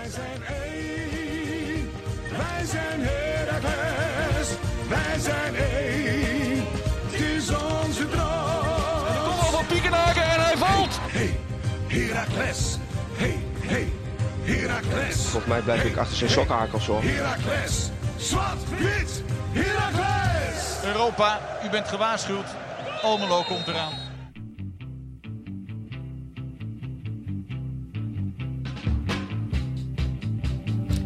Wij zijn één, wij zijn Heracles, wij zijn één, het is onze droom. Kom op van Piekenhaken en hij valt. Hey, Heracles, hey, hey, Heracles. Volgens mij blijf ik achter zijn sokkenhakels hoor. Heracles, zwart, wit, Heracles. Europa, u bent gewaarschuwd. Almelo komt eraan.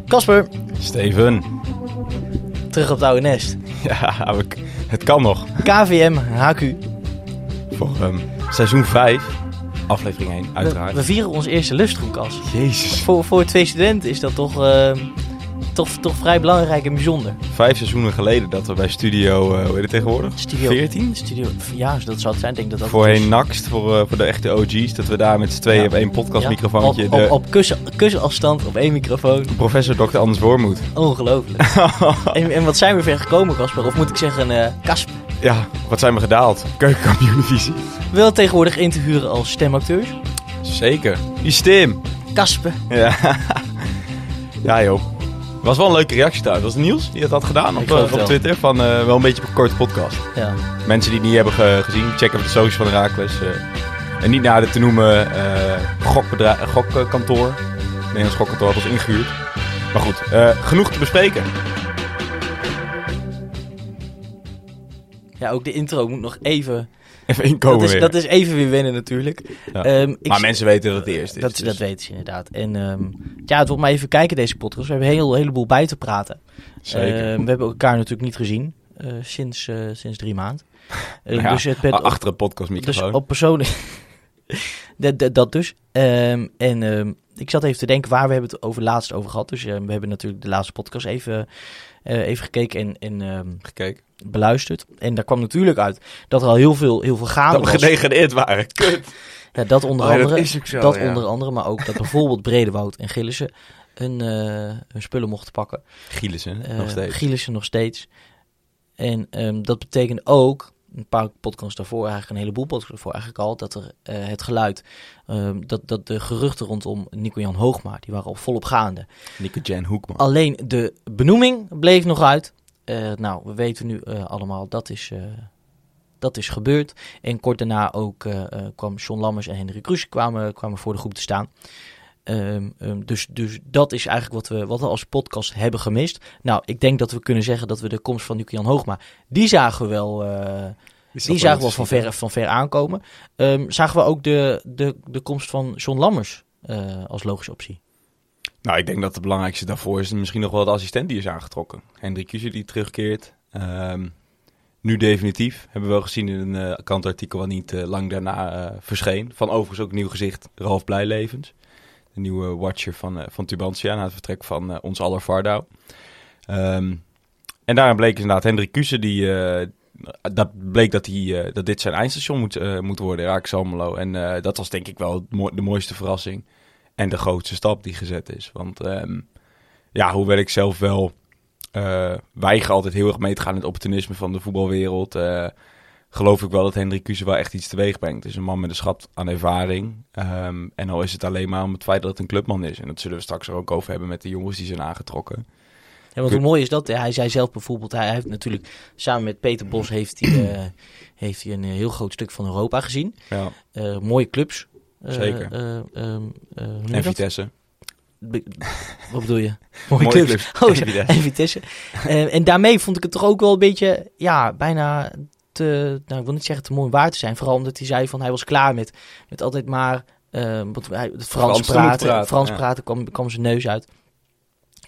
Casper, Steven. terug op het oude nest. Ja, het kan nog. KVM, HQ. Voor ehm, seizoen 5, aflevering 1, We, uiteraard. we vieren ons eerste lustgroencast. Jezus. Voor, voor twee studenten is dat toch, eh, toch, toch vrij belangrijk en bijzonder. Vijf seizoenen geleden dat we bij Studio, eh hoe heet het tegenwoordig? Studio 14? Studio, ja, dat zou het zijn. Ik denk dat dat Voorheen is. Naxt, voor, eh, voor de echte OG's. Dat we daar met z'n tweeën Ja. op één podcastmicrofoontje... Ja, op, de op, op kussen, kussenafstand, op één microfoon. professor Dr. Anders Wormoed. Ongelooflijk. en, en wat zijn we ver gekomen, Casper? Of moet ik zeggen, eh Kasp? ja, wat zijn we gedaald? Keukenkampioen-divisie. Wel tegenwoordig in te huren als stemacteurs. Zeker. Die stem. Kasper. Ja. ja joh. Was wel een leuke reactie daar. Was het Niels die dat had gedaan op, eh, op. Twitter? Van eh, wel een beetje op een korte podcast. Ja. Mensen die het niet hebben ge- gezien, check even de socials van Herakles. eh en niet naar de te noemen eh, gokkantoor. Nederlands gokkantoor had ons ingehuurd. Maar goed, genoeg te bespreken. ja, ook de intro moet nog even... Even inkomen dat, is, weer. dat is even weer wennen natuurlijk. Ja. Ehm, ik maar mensen weten dat het de eerste is. Dat, dus- dat weten ze inderdaad. En ehm, ja, het wordt maar even kijken deze podcast. We hebben een heel, heleboel bij te praten. Zeker. Ehm, we hebben elkaar natuurlijk niet gezien eh, sinds, eh, sinds drie maanden. Ja, dus het achter een dus podcastmicrofoon. op persoonlijk... dat, dat, dat dus. En ik zat even te denken waar we hebben het over laatst over gehad. Dus we hebben natuurlijk de laatste podcast even, even gekeken en, en ehm, Gekeken. beluisterd. En daar kwam natuurlijk uit dat er al heel veel, heel veel gaande Dat we was. gedegradeerd waren. Kut. Ja, dat onder Oh dat andere. is ook zo, dat ja. onder andere, maar ook dat bijvoorbeeld Bredewoud en Gillissen hun, eh, hun spullen mochten pakken. Gielissen, Eh, nog steeds. Gillissen nog steeds. En ehm, dat betekent ook, een paar podcasts daarvoor, eigenlijk een heleboel podcasts daarvoor eigenlijk al, dat er eh, het geluid, ehm, dat, dat de geruchten rondom Nico-Jan Hoogma, die waren al volop gaande. Nico Jan Hoekman. Alleen de benoeming bleef nog uit. Eh, nou, we weten nu eh, allemaal, dat is, dat is gebeurd. En kort daarna ook kwam John Lammers en Hendrik Kroes kwamen, kwamen voor de groep te staan. Ehm, ehm, dus, dus dat is eigenlijk wat we, wat we als podcast hebben gemist. Nou, ik denk dat we kunnen zeggen dat we de komst van Nico-Jan Hoogma, die zagen we wel, eh, die zagen we wel van ver, van ver aankomen. Ehm, zagen we ook de, de, de komst van John Lammers eh, als logische optie. Nou, ik denk dat het belangrijkste daarvoor is misschien nog wel de assistent die is aangetrokken. Hendrik Kuzer die terugkeert. Nu definitief. Hebben we wel gezien in een eh kantartikel wat niet lang daarna verscheen. Van overigens ook nieuw gezicht, Ralf Blijlevens. Nieuwe watcher van, eh, van Tubantia na het vertrek van eh, ons aller Vardau. Ehm, en daarin bleek inderdaad Hendrik Kuzer die... eh, dat bleek dat, hij, dat dit zijn eindstation moet, moet worden, Raak Almelo. En dat was denk ik wel de mooiste verrassing. En de grootste stap die gezet is. Want ehm, ja, hoewel ik zelf wel eh weiger altijd heel erg mee te gaan in het opportunisme van de voetbalwereld, geloof ik wel dat Hendrik Kuze wel echt iets teweeg brengt. Het is een man met een schat aan ervaring. Ehm, en al is het alleen maar om het feit dat het een clubman is. En dat zullen we straks er ook over hebben met de jongens die zijn aangetrokken. Ja, want hoe mooi is dat? Hij zei zelf bijvoorbeeld, hij heeft natuurlijk samen met Peter Bos heeft hij, eh, heeft hij een eh, heel groot stuk van Europa gezien. Ja. Eh, mooie clubs. Zeker. eh, ehm, eh, En dat? Vitesse. Be- Wat bedoel je? Mooie, clubs. clubs. Oh, En Vitesse. en daarmee vond ik het toch ook wel een beetje, ja, bijna te, nou, ik wil niet zeggen te mooi waar te zijn. Vooral omdat hij zei van hij was klaar met, met altijd maar eh, wat, hij, het Frans, Frans te praten. Frans ja. praten kwam, kwam zijn neus uit.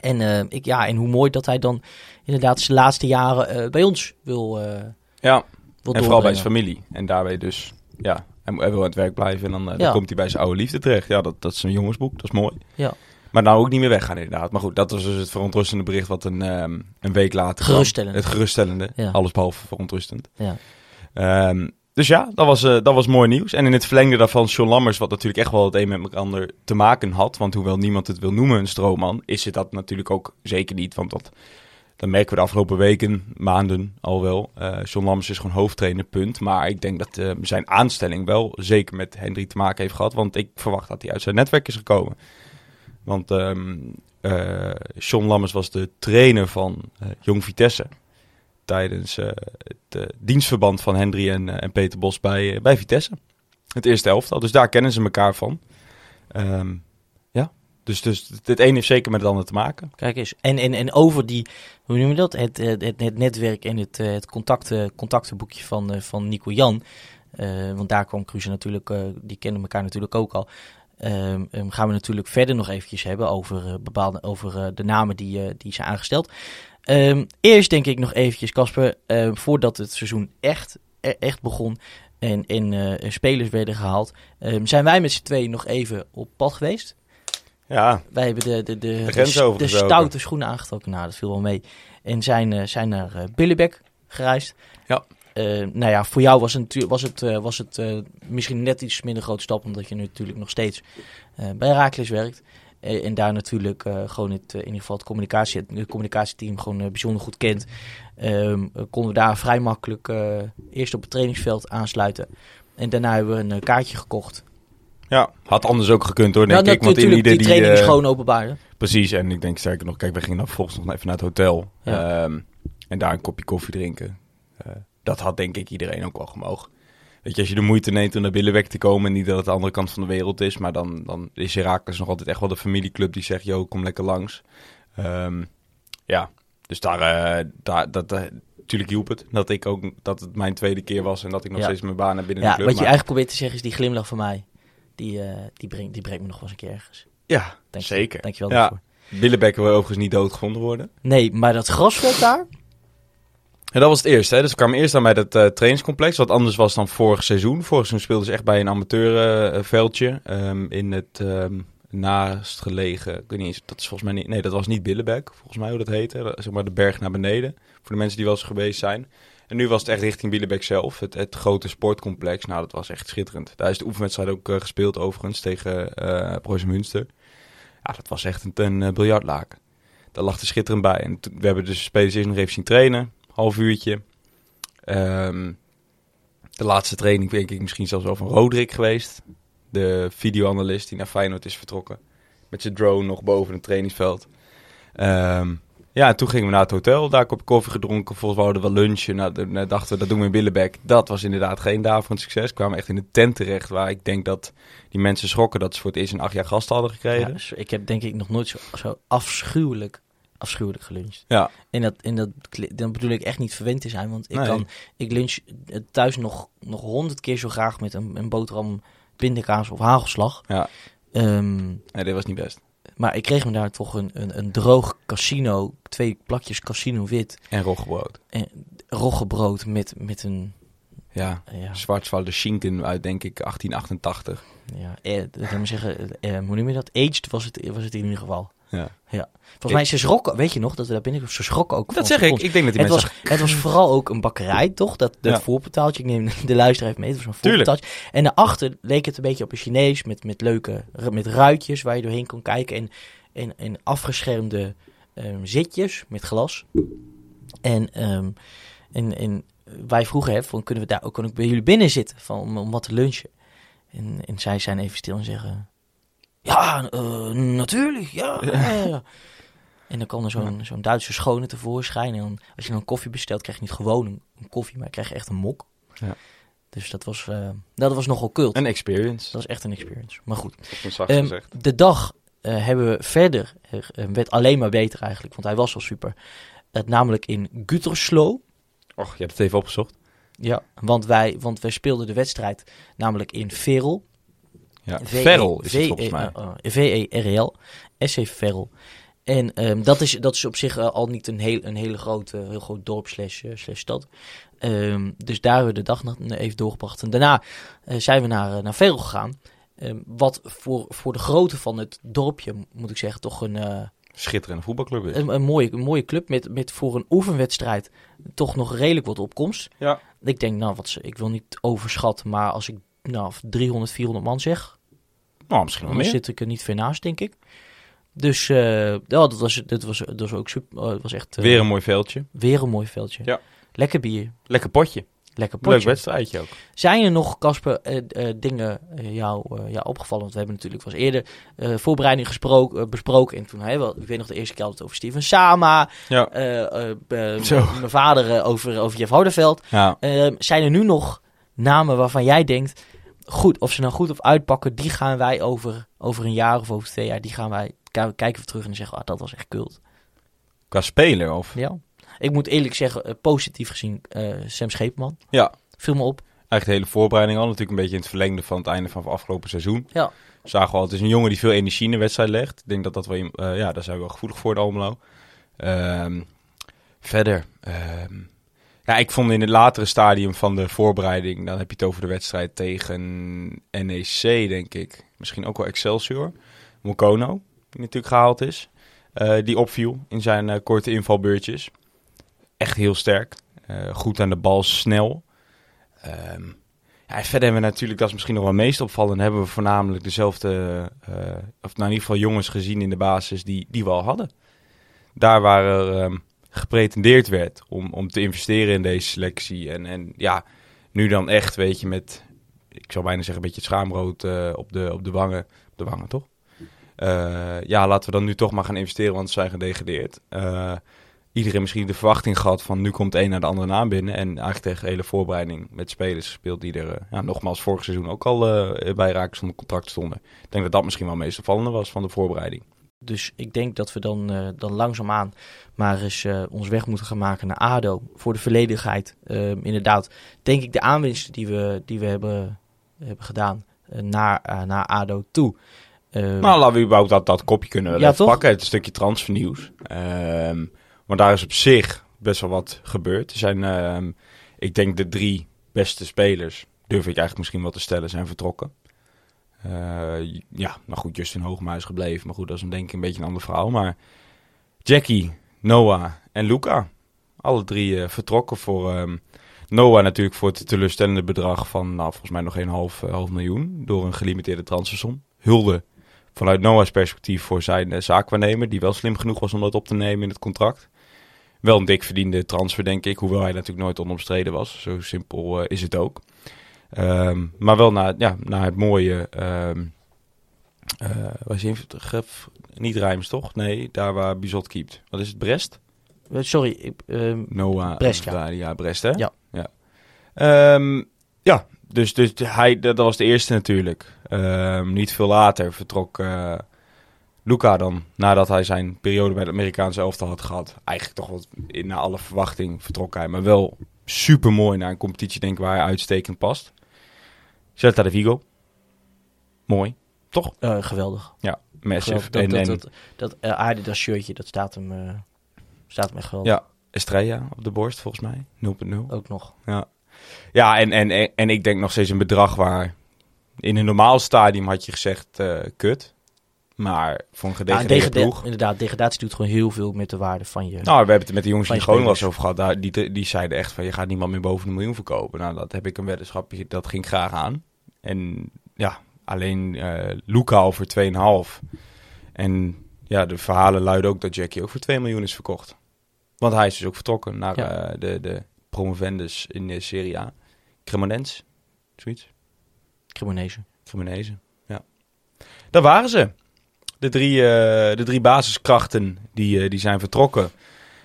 En, eh, ik, ja, en hoe mooi dat hij dan inderdaad zijn laatste jaren eh, bij ons wil, eh Ja, wil en vooral bij zijn familie. En daarbij dus, ja, hij, hij wil aan het werk blijven. En dan, dan komt hij bij zijn oude liefde terecht. Ja, dat, dat is een jongensboek, dat is mooi. Ja. Maar nou ook niet meer weggaan inderdaad. Maar goed, dat was dus het verontrustende bericht wat een, ehm, een week later. Geruststellend. Het geruststellende, Ja. alles behalve verontrustend. Ja. Ehm, dus ja, dat was, eh, dat was mooi nieuws. En in het verlengde daarvan John Lammers, wat natuurlijk echt wel het een met elkaar te maken had. Want hoewel niemand het wil noemen een stroomman, is het dat natuurlijk ook zeker niet. Want dat, dat merken we de afgelopen weken, maanden al wel. Eh John Lammers is gewoon hoofdtrainer, punt. Maar ik denk dat eh, zijn aanstelling wel zeker met Hendrik te maken heeft gehad. Want ik verwacht dat hij uit zijn netwerk is gekomen. Want ehm eh, John Lammers was de trainer van eh, Jong Vitesse. Tijdens eh, het dienstverband van Hendry en, en Peter Bos bij, bij Vitesse. Het eerste elftal. Dus daar kennen ze elkaar van. Ehm, ja, dus, dus het een heeft zeker met het ander te maken. Kijk eens. En, en, en over die, hoe noem je dat? Het, het, het, netwerk en het, het contacten, contactenboekje van, van Nico Jan. Want daar kwam Cruze natuurlijk, die kennen elkaar natuurlijk ook al. Ehm, ehm, gaan we natuurlijk verder nog eventjes hebben over, eh, bepaalde, over eh, de namen die, eh, die zijn aangesteld. Ehm, eerst denk ik nog eventjes, Casper, voordat het seizoen echt, e- echt begon en, en spelers werden gehaald, zijn wij met z'n tweeën nog even op pad geweest. Ja, Wij hebben de, de, de, de, stoute schoenen aangetrokken. Nou, dat viel wel mee. En zijn, zijn naar Billebek gereisd. Ja. Eh, nou ja, voor jou was het, was het, eh, was het eh, misschien net iets minder grote stap, omdat je nu natuurlijk nog steeds eh, bij Raakles werkt. Eh, en daar natuurlijk eh, gewoon het, in ieder geval het, communicatie, het communicatieteam gewoon bijzonder goed kent. Ehm, eh, konden we daar vrij makkelijk eh, eerst op het trainingsveld aansluiten. En daarna hebben we een kaartje gekocht. ja, had anders ook gekund hoor, denk Nou, ik. Want natuurlijk, ieder die training is gewoon openbaar. hè? Precies, en ik denk sterker nog, kijk, we gingen dan vervolgens nog even naar het hotel. Ja. Ehm, en daar een kopje koffie drinken. Dat had denk ik iedereen ook wel gemogen. Weet je, als je de moeite neemt om naar Billeweg te komen, niet dat het de andere kant van de wereld is, maar dan, dan is Herakles nog altijd echt wel de familieclub die zegt, yo, kom lekker langs. Ehm, ja, dus daar, eh, daar dat, eh, natuurlijk hielp het dat ik ook, dat het mijn tweede keer was en dat ik nog Ja. steeds mijn baan heb binnen Ja, de club. wat je maar- eigenlijk probeert te zeggen is die glimlach van mij. Die, eh, die, brengt, die brengt me nog wel eens een keer ergens. Ja, Dank je- zeker. Dankjewel Ja. daarvoor. Billebek wil overigens niet doodgevonden worden. Nee, maar dat grasveld daar, Ja, dat was het eerste. Hè? Dus we kwamen eerst aan bij dat eh, trainingscomplex. Wat anders was dan vorig seizoen. Vorig seizoen speelden ze echt bij een amateurveldje. ehm, in het ehm naastgelegen... Ik weet niet eens, dat is volgens mij niet... Nee, dat was niet Billebek, volgens mij hoe dat heette. Zeg maar de berg naar beneden. Voor de mensen die wel eens geweest zijn. En nu was het echt richting Billebek zelf. Het, het grote sportcomplex. Nou, dat was echt schitterend. Daar is de oefenwedstrijd ook eh, gespeeld overigens tegen Preußen Münster. Ja, dat was echt een, een biljartlaken. Daar lag er schitterend bij. En we hebben dus spelers eerst nog even zien trainen. Half uurtje. Ehm, de laatste training denk ik misschien zelfs wel van Roderick geweest. De videoanalist die naar Feyenoord is vertrokken. Met zijn drone nog boven het trainingsveld. Ehm, ja, en toen gingen we naar het hotel. Daar ik koffie gedronken. Volgens mij hadden we lunchen. Nou, dachten we, dat doen we in Billebek. Dat was inderdaad geen daverend succes. Kwamen echt in een tent terecht. Waar ik denk dat die mensen schrokken dat ze voor het eerst in acht jaar gasten hadden gekregen. ja, ik heb denk ik nog nooit zo afschuwelijk, afschuwelijk geluncht. Ja. En dat, en dat, dan bedoel ik echt niet verwend te zijn, want ik, Nee. kan, ik lunch eh, thuis nog nog honderd keer zo graag met een, een boterham, pindakaas of hagelslag. Ja. Ehm, Nee, dit was niet best. maar ik kreeg me daar toch een, een, een droog casino, twee plakjes casino wit, En roggebrood. roggebrood met, met een, Ja. eh, ja, Schwarzwalder Schinken uit, denk ik, 1888. ja eh, laat maar zeggen, eh, hoe noem je dat? Aged was het, was het in ieder geval. Ja. Volgens mij, ze schrokken, weet je nog, dat we daar binnen, ze schrokken ook. Dat zeg ik. ons. Ik denk dat die Het mensen... was, het was vooral ook een bakkerij, toch? Dat, dat Ja. voorportaaltje. Ik neem de luisteraar even mee. Het was een Tuurlijk. voorportaaltje. En daarachter leek het een beetje op een Chinees met, met leuke met ruitjes waar je doorheen kon kijken. En, en, en afgeschermde ehm, zitjes met glas. En, ehm, en, en wij vroegen, hè, van, kunnen we daar ook we bij jullie binnen zitten van, om, om wat te lunchen? En, en zij zijn even stil en zeggen... Ja, eh, natuurlijk, ja. ja, ja. En dan kwam er zo'n zo'n Duitse schone tevoorschijn. En dan, als je dan een koffie bestelt, krijg je niet gewoon een, een koffie, maar krijg je echt een mok. Ja. Dus dat was, eh, dat was nogal cult. Een experience. Dat was echt een experience. Maar goed, Ehm, gezegd. de dag eh, hebben we verder, werd alleen maar beter eigenlijk, want hij was al super. Het namelijk in Gütersloh. Och, je hebt het even opgezocht. Ja, want wij, want wij speelden de wedstrijd namelijk in Verel. Ja. V- Ferrel is het V- volgens mij. eh, eh, V-E-R-E-L. SC Verrel. En ehm, dat, is, dat is op zich eh, al niet een, heel, een hele grote, heel groot dorp slash, eh, slash stad. Ehm, dus daar hebben we de dag nog even doorgebracht. En daarna eh, zijn we naar, naar Verel gegaan. Ehm, wat voor, voor de grootte van het dorpje, moet ik zeggen, toch een, Schitterende voetbalclub is. een, een, mooie, een mooie club. Met, met voor een oefenwedstrijd toch nog redelijk wat opkomst. Ja. Ik denk, nou, wat ze, ik wil niet overschatten, maar als ik nou, 300, 400 man zeg, Nou, misschien wel meer. zit ik er niet ver naast, denk ik. Dus eh, ja, dat was, dat was, dat was ook super. het was echt eh, Weer een mooi veldje. weer een mooi veldje. Ja. Lekker bier. Lekker potje. lekker Leuk potje. wedstrijdje ook. Zijn er nog, Casper, eh, dingen jou, jou opgevallen? Want we hebben natuurlijk was eerder voorbereiding gesproken, besproken. En toen, hè, wel, ik weet nog de eerste keer altijd over Steven Sama. Ja. mijn vader over, over Jeff Houdeveld. Ja. Eh, zijn er nu nog namen waarvan jij denkt, goed, of ze nou goed of uitpakken, die gaan wij over, over een jaar of over twee jaar, die gaan wij kijken we terug en zeggen, ah, dat was echt kult. Qua speler of? Ja. Ik moet eerlijk zeggen, eh, positief gezien, eh, Sam Scheepman. Ja. Viel me op. Eigenlijk de hele voorbereiding al. Natuurlijk een beetje in het verlengde van het einde van het afgelopen seizoen. Ja. Zagen we al, het is een jongen die veel energie in de wedstrijd legt. Ik denk dat dat wel, eh, ja, daar zijn we wel gevoelig voor, de Almelo. Ehm, verder. ehm, ja, ik vond in het latere stadium van de voorbereiding, dan heb je het over de wedstrijd tegen NEC, denk ik. Misschien ook wel Excelsior. Mokono, die natuurlijk gehaald is. eh, die opviel in zijn eh, korte invalbeurtjes. Echt heel sterk. Eh, goed aan de bal, snel. Ehm, ja, verder hebben we natuurlijk, dat is misschien nog wel meest opvallend, hebben we voornamelijk dezelfde, of nou in ieder geval jongens gezien in de basis die, die we al hadden. Daar waar er ehm, gepretendeerd werd om, om te investeren in deze selectie. En, en ja, nu dan echt, weet je, met, ik zou bijna zeggen, een beetje schaamrood eh, op, de, op de wangen. Op de wangen, toch? Eh, ja, laten we dan nu toch maar gaan investeren, want ze zijn gedegradeerd. Eh, iedereen misschien de verwachting gehad van nu komt een naar de andere naam binnen. En eigenlijk tegen de hele voorbereiding met spelers gespeeld die er, ja, nogmaals, vorig seizoen ook al bij Raakers onder contract stonden. Ik denk dat dat misschien wel het meest opvallende was van de voorbereiding. Dus ik denk dat we dan, eh, dan langzaamaan maar eens eh, ons weg moeten gaan maken naar ADO. Voor de volledigheid. Ehm, inderdaad, denk ik de aanwinsten die we, die we hebben, hebben gedaan eh, naar, naar ADO toe. Nou, laten we überhaupt dat, dat kopje kunnen Ja, pakken. Het stukje transfernieuws. Ehm maar daar is op zich best wel wat gebeurd. Er zijn, ik denk, de drie beste spelers, durf ik eigenlijk misschien wel te stellen, zijn vertrokken. Eh, ja, nou goed, Justin Hoogma is gebleven. Maar goed, dat is een, denk ik een beetje een ander verhaal. Maar Jackie, Noah en Luca, alle drie eh, vertrokken voor... ehm, Noah natuurlijk voor het teleurstellende bedrag van, nou, volgens mij nog geen half, eh, half miljoen. Door een gelimiteerde transfersom. Hulde vanuit Noah's perspectief voor zijn eh, zaakwaarnemer. Die wel slim genoeg was om dat op te nemen in het contract. Wel een dik verdiende transfer, denk ik. Hoewel hij natuurlijk nooit onomstreden was. Zo simpel is het ook. Ehm, maar wel naar, ja, naar het mooie... ehm eh, ge- Niet Rijms, toch? Nee, daar waar Bizot keept. Wat is het? Brest? eh, sorry, ik, ehm, Noah. Brest, ja. Ja, ja Brest, hè? Ja. Ja, ja dus, dus hij, dat, was de eerste natuurlijk. Niet veel later vertrok eh, Luca dan, nadat hij zijn periode bij de Amerikaanse elftal had gehad. Eigenlijk toch wat in, naar alle verwachting vertrok hij. Maar wel super mooi naar een competitie, denk ik, waar hij uitstekend past. Celta de Vigo. Mooi, toch? eh, geweldig. Ja, massive. geweldig. Dat, en, dat, dat, dat, eh, Adidas shirtje, dat staat hem, eh, staat hem echt geweldig. ja, Estrella op de borst, volgens mij. 0.0. Ook nog. Ja, ja en, en, en, en ik denk nog steeds een bedrag waar... In een normaal stadium had je gezegd, kut. Maar voor een Ja, gedegradeerde ploeg... inderdaad, degradatie doet gewoon heel veel met de waarde van je. Nou, we hebben het met de jongens die gewoon wel eens over gehad. Daar, die, die zeiden echt van, je gaat niemand meer boven een miljoen verkopen. Nou, dat heb ik een weddenschapje, dat ging graag aan. En ja, alleen eh Luca al voor 2,5. En ja, de verhalen luiden ook dat Jackie ook voor 2 miljoen is verkocht. Want hij is dus ook vertrokken naar Ja. eh, de, de promovendus in de Serie A. Cremonens, zoiets. Cremonese. Cremonese, ja. Daar waren ze. De drie, eh, de drie basiskrachten die, eh, die zijn vertrokken.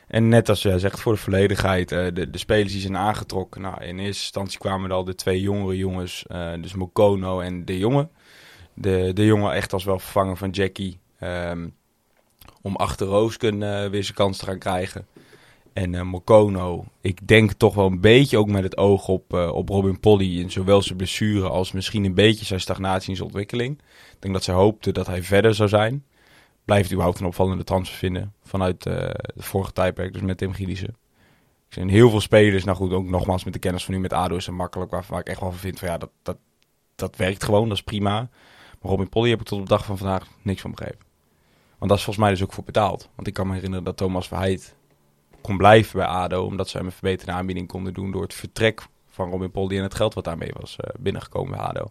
En net als jij zegt, voor de volledigheid, eh, de, de spelers die zijn aangetrokken. Nou, in eerste instantie kwamen er al de twee jongere jongens, dus Mokono en De Jonge. De, de jongen echt als wel vervanger van Jackie. ehm, om achter Roosken weer zijn kans te gaan krijgen. En eh Mokono, ik denk toch wel een beetje ook met het oog op, eh, op Robin Polly. In zowel zijn blessure als misschien een beetje zijn stagnatie in zijn ontwikkeling. Ik denk dat zij hoopte dat hij verder zou zijn. Blijft überhaupt een opvallende transfer vinden vanuit eh de vorige tijdperk, dus met Tim Gielissen. Er zijn heel veel spelers, nou goed, ook nogmaals met de kennis van nu met ADO is het makkelijk, waarvan ik echt wel van vind van ja, dat, dat, dat werkt gewoon, dat is prima. Maar Robin Polly heb ik tot op de dag van vandaag niks van begrepen. Want dat is volgens mij dus ook voor betaald. Want ik kan me herinneren dat Thomas Verheid kon blijven bij ADO, omdat zij hem een verbeterde aanbieding konden doen door het vertrek van Robin Poldi en het geld wat daarmee was eh, binnengekomen bij ADO.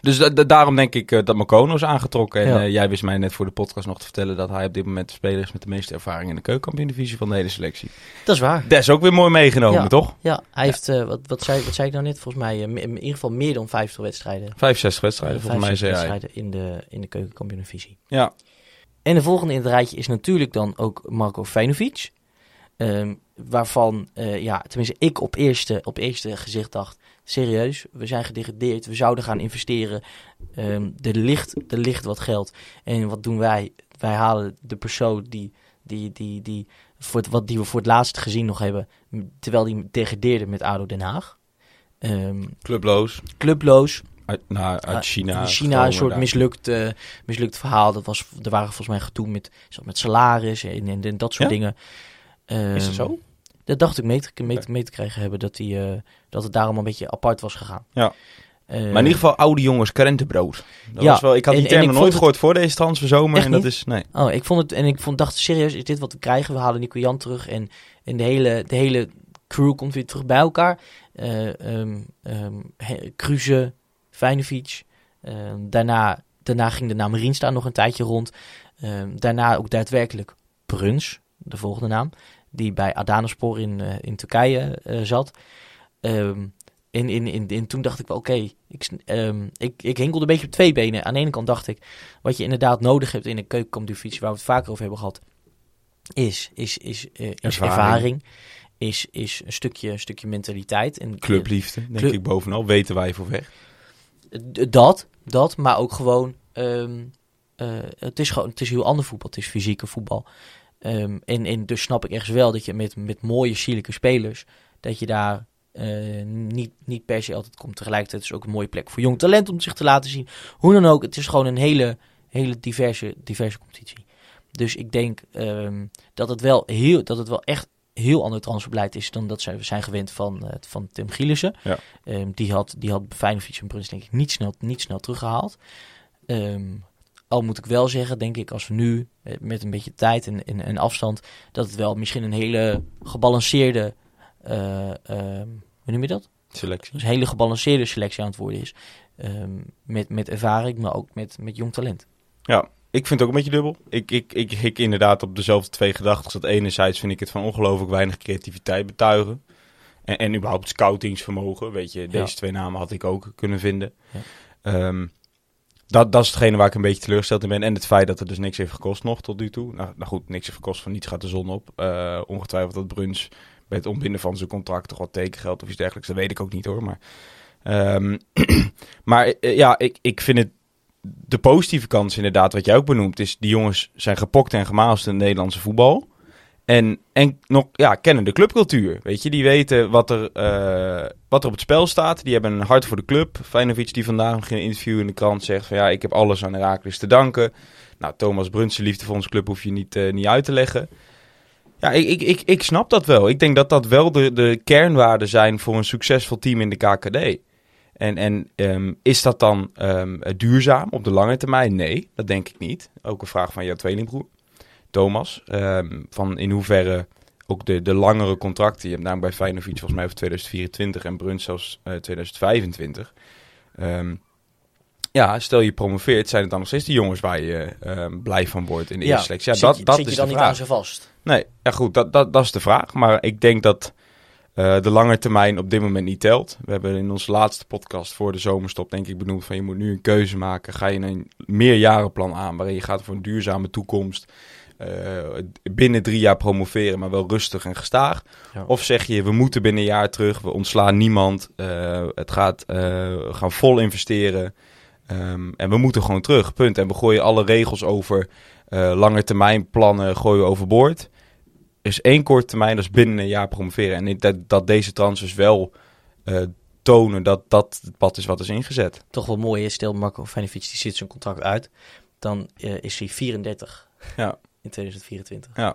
Dus da- da- daarom denk ik eh, dat Mokono is aangetrokken. En Ja. eh, jij wist mij net voor de podcast nog te vertellen dat hij op dit moment de speler is met de meeste ervaring in de keukenkampioen-divisie van de hele selectie. Dat is waar. Dat is ook weer mooi meegenomen, Ja. toch? Ja, hij heeft, wat, wat, zei, wat zei ik nou net? Volgens mij in ieder geval meer dan 50 wedstrijden. 65 wedstrijden, volgens mij 65 zei hij. wedstrijden in de, in de keukenkampioen-divisie. Ja, En de volgende in het rijtje is natuurlijk dan ook Marco Feinovic. Ehm, waarvan, eh, ja, tenminste ik op eerste, op eerste gezicht dacht... serieus, we zijn gedegradeerd, we zouden gaan investeren. Ehm er, ligt, er ligt wat geld. En wat doen wij? Wij halen de persoon die, die, die, die, voor het, wat die we voor het laatst gezien nog hebben... terwijl die degradeerde met ADO Den Haag. Ehm, clubloos. clubloos, Uit, nou, uit China. in China een soort daar. mislukt, eh, mislukt verhaal. Dat was, er waren volgens mij gedoe met, met salaris en, en, en dat soort Ja? dingen. Is Ehm, het zo? Dat dacht ik mee te, mee, te- Oké. mee te krijgen hebben, dat, die, eh, dat het daarom een beetje apart was gegaan. Ja. Eh, Maar in ieder geval oude jongens krentenbrood. Dat Ja, was wel, ik had die en- term en nooit gehoord voor deze transferzomer. En dat is, nee. Oh, ik vond het, en ik vond, dacht serieus, is dit wat we krijgen? We halen Nico Jan terug en, en de, hele, de hele crew komt weer terug bij elkaar. Ehm ehm, Feyenoord, ehm, daarna, daarna ging de naam Rienstra nog een tijdje rond. Ehm, daarna ook daadwerkelijk Bruns, de volgende naam, die bij Adanaspor in, eh, in Turkije eh, zat. Ehm, en, in, in, in, toen dacht ik wel, oké, ik, ehm, ik, ik hinkelde een beetje op twee benen. Aan de ene kant dacht ik, wat je inderdaad nodig hebt in een keukenkampioen-divisie, waar we het vaker over hebben gehad, is, is, is, eh, is Ervaring. ervaring. Is, is een stukje, een stukje mentaliteit. En, Clubliefde, denk Club- ik bovenal. Weten wij voor weg. dat, dat, maar ook gewoon, ehm, eh, het is gewoon, het is heel ander voetbal. Het is fysieke voetbal. Ehm, en, en dus snap ik ergens wel dat je met, met mooie, sierlijke spelers, dat je daar eh, niet, niet per se altijd komt. Tegelijkertijd is het ook een mooie plek voor jong talent om zich te laten zien. Hoe dan ook, het is gewoon een hele, hele diverse, diverse competitie. Dus ik denk ehm, dat, het wel heel, dat het wel echt heel ander transferbeleid is dan dat ze zijn gewend van, eh, van Tim Gielissen. Ja. Ehm, die had, die had Feyenoord en Bruns denk ik niet snel, niet snel teruggehaald. Al moet ik wel zeggen, denk ik, als we nu met een beetje tijd en, en, en afstand, dat het wel misschien een hele gebalanceerde, eh, ehm, hoe noem je dat? Selectie. Dus een hele gebalanceerde selectie aan het worden is. Ehm, met, met ervaring, maar ook met, met jong talent. Ja, ik vind het ook een beetje dubbel. Ik, ik, ik hik inderdaad op dezelfde twee gedachten. Dat enerzijds vind ik het van ongelooflijk weinig creativiteit betuigen. En, en überhaupt scoutingsvermogen. Weet je, deze Ja. twee namen had ik ook kunnen vinden. Ja. Ehm, dat, dat is hetgene waar ik een beetje teleurgesteld in ben. En het feit dat het dus niks heeft gekost nog tot nu toe. Nou, nou goed, niks heeft gekost, van niets gaat de zon op. Eh, ongetwijfeld dat Bruns bij het ontbinden van zijn contract toch wat tekengeld of iets dergelijks. Dat weet ik ook niet hoor. Maar, ehm, maar eh, ja, ik, ik vind het de positieve kant is inderdaad, wat jij ook benoemt, is die jongens zijn gepokt en gemaalst in het Nederlandse voetbal. En, en nog, ja, kennen de clubcultuur. Weet je, die weten wat er, eh, wat er op het spel staat. Die hebben een hart voor de club. Feyenoord die vandaag nog in een interview in de krant zegt van ja, ik heb alles aan Herakles te danken. Nou, Thomas Bruns, liefde voor onze club hoef je niet, eh, niet uit te leggen. Ja, ik, ik, ik, ik snap dat wel. Ik denk dat dat wel de, de kernwaarden zijn voor een succesvol team in de KKD. En, en ehm, is dat dan ehm, duurzaam op de lange termijn? Nee, dat denk ik niet. Ook een vraag van jouw tweelingbroer, Thomas. Ehm, van in hoeverre ook de, de langere contracten. Je hebt namelijk bij Feyenoord volgens mij over 2024 en Bruns zelfs eh, 2025. Ehm, ja, stel je promoveert, zijn het dan nog steeds die jongens waar je ehm, blij van wordt in de eerste selectie? Ja, dat, je, dat zit is je dan de niet vraag. aan ze vast? Nee, ja goed, dat, dat, dat is de vraag. Maar ik denk dat eh, de lange termijn op dit moment niet telt. We hebben in onze laatste podcast voor de zomerstop denk ik benoemd van je moet nu een keuze maken. Ga je een meerjarenplan aan waarin je gaat voor een duurzame toekomst. Eh, binnen drie jaar promoveren, maar wel rustig en gestaag. Ja. Of zeg je, we moeten binnen een jaar terug, we ontslaan niemand. eh, het gaat, eh, we gaan vol investeren. Ehm, en we moeten gewoon terug, punt. En we gooien alle regels over eh lange termijn plannen gooien we overboord. Er is één korte termijn, dat is binnen een jaar promoveren. En ik- dat, dat deze transfers wel eh, tonen dat dat het pad is wat is ingezet. Toch wel mooi is, stel Marco Feyenoord die zit zijn contract uit. Dan eh, is hij 34 Ja. In 2024.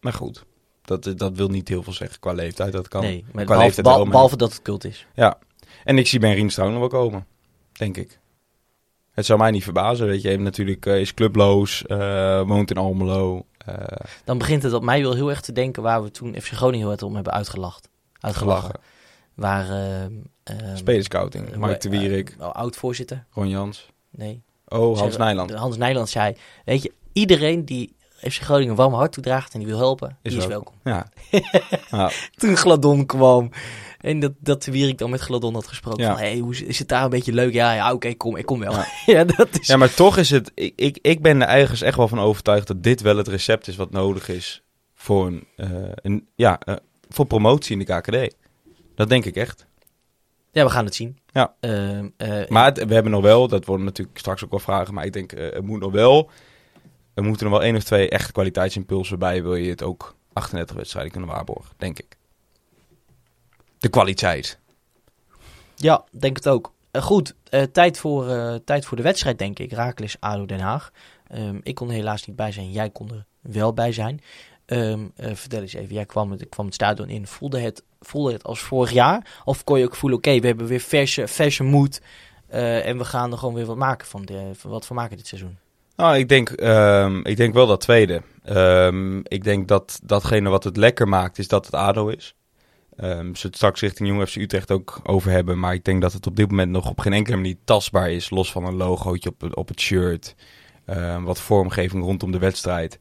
Maar goed, dat, dat wil niet heel veel zeggen qua leeftijd. Dat kan. nee, maar qua behalve, leeftijd wel, behalve dat het cult is. En ik zie Ben Rienstra ook nog wel komen, denk ik. Het zou mij niet verbazen, weet je. Hij natuurlijk, eh, is clubloos, eh, woont in Almelo. eh, Dan begint het op mij wel heel erg te denken waar we toen FC Groningen heel erg om hebben uitgelacht. Uitgelachen. gelachen. Waar... eh, ehm, Spelerscouting. Mark de Wierik, oh, oud-voorzitter. Ron Jans. Nee. Oh, Hans Nijland. Hans Nijland zei, weet je, iedereen die FC Groningen een warm hart toedraagt en die wil helpen, die is welkom. Ja. Toen Gladon kwam en dat, dat Wierik dan met Gladon had gesproken Ja. van, hey, hoe is, is het daar een beetje leuk? Ja, ja oké, kom, ik kom wel. Ja. dat is... ja, maar toch is het... Ik, ik, ik ben er ergens echt wel van overtuigd dat dit wel het recept is wat nodig is voor, een, eh, een, ja, eh, voor promotie in de KKD. Dat denk ik echt. Ja, we gaan het zien. Ja. Ehm, eh, Maar het- we hebben nog wel, dat worden natuurlijk straks ook wel vragen, maar ik denk, er moet nog wel, er moeten nog wel één of twee echte kwaliteitsimpulsen bij, wil je het ook 38 wedstrijden kunnen waarborgen, denk ik. De kwaliteit. Ja, denk het ook. Eh, goed, eh, tijd, voor, eh, tijd voor de wedstrijd, denk ik. Raakles ADO Den Haag. Ehm, ik kon er helaas niet bij zijn. Jij kon er wel bij zijn. Ehm, eh, vertel eens even. Jij kwam het, kwam het stadion in. Voelde het, voelde het als vorig jaar? Of kon je ook voelen, oké, we hebben weer verse, verse moed. en we gaan er gewoon weer wat maken van. De, wat van maken dit seizoen. Nou, ik denk, ehm, ik denk wel dat tweede. Ehm, ik denk dat datgene wat het lekker maakt, is dat het ADO is. Ehm ze het straks richting Jong FC Utrecht ook over hebben. Maar ik denk dat het op dit moment nog op geen enkele manier tastbaar is. Los van een logootje op, op het shirt. Wat vormgeving rondom de wedstrijd.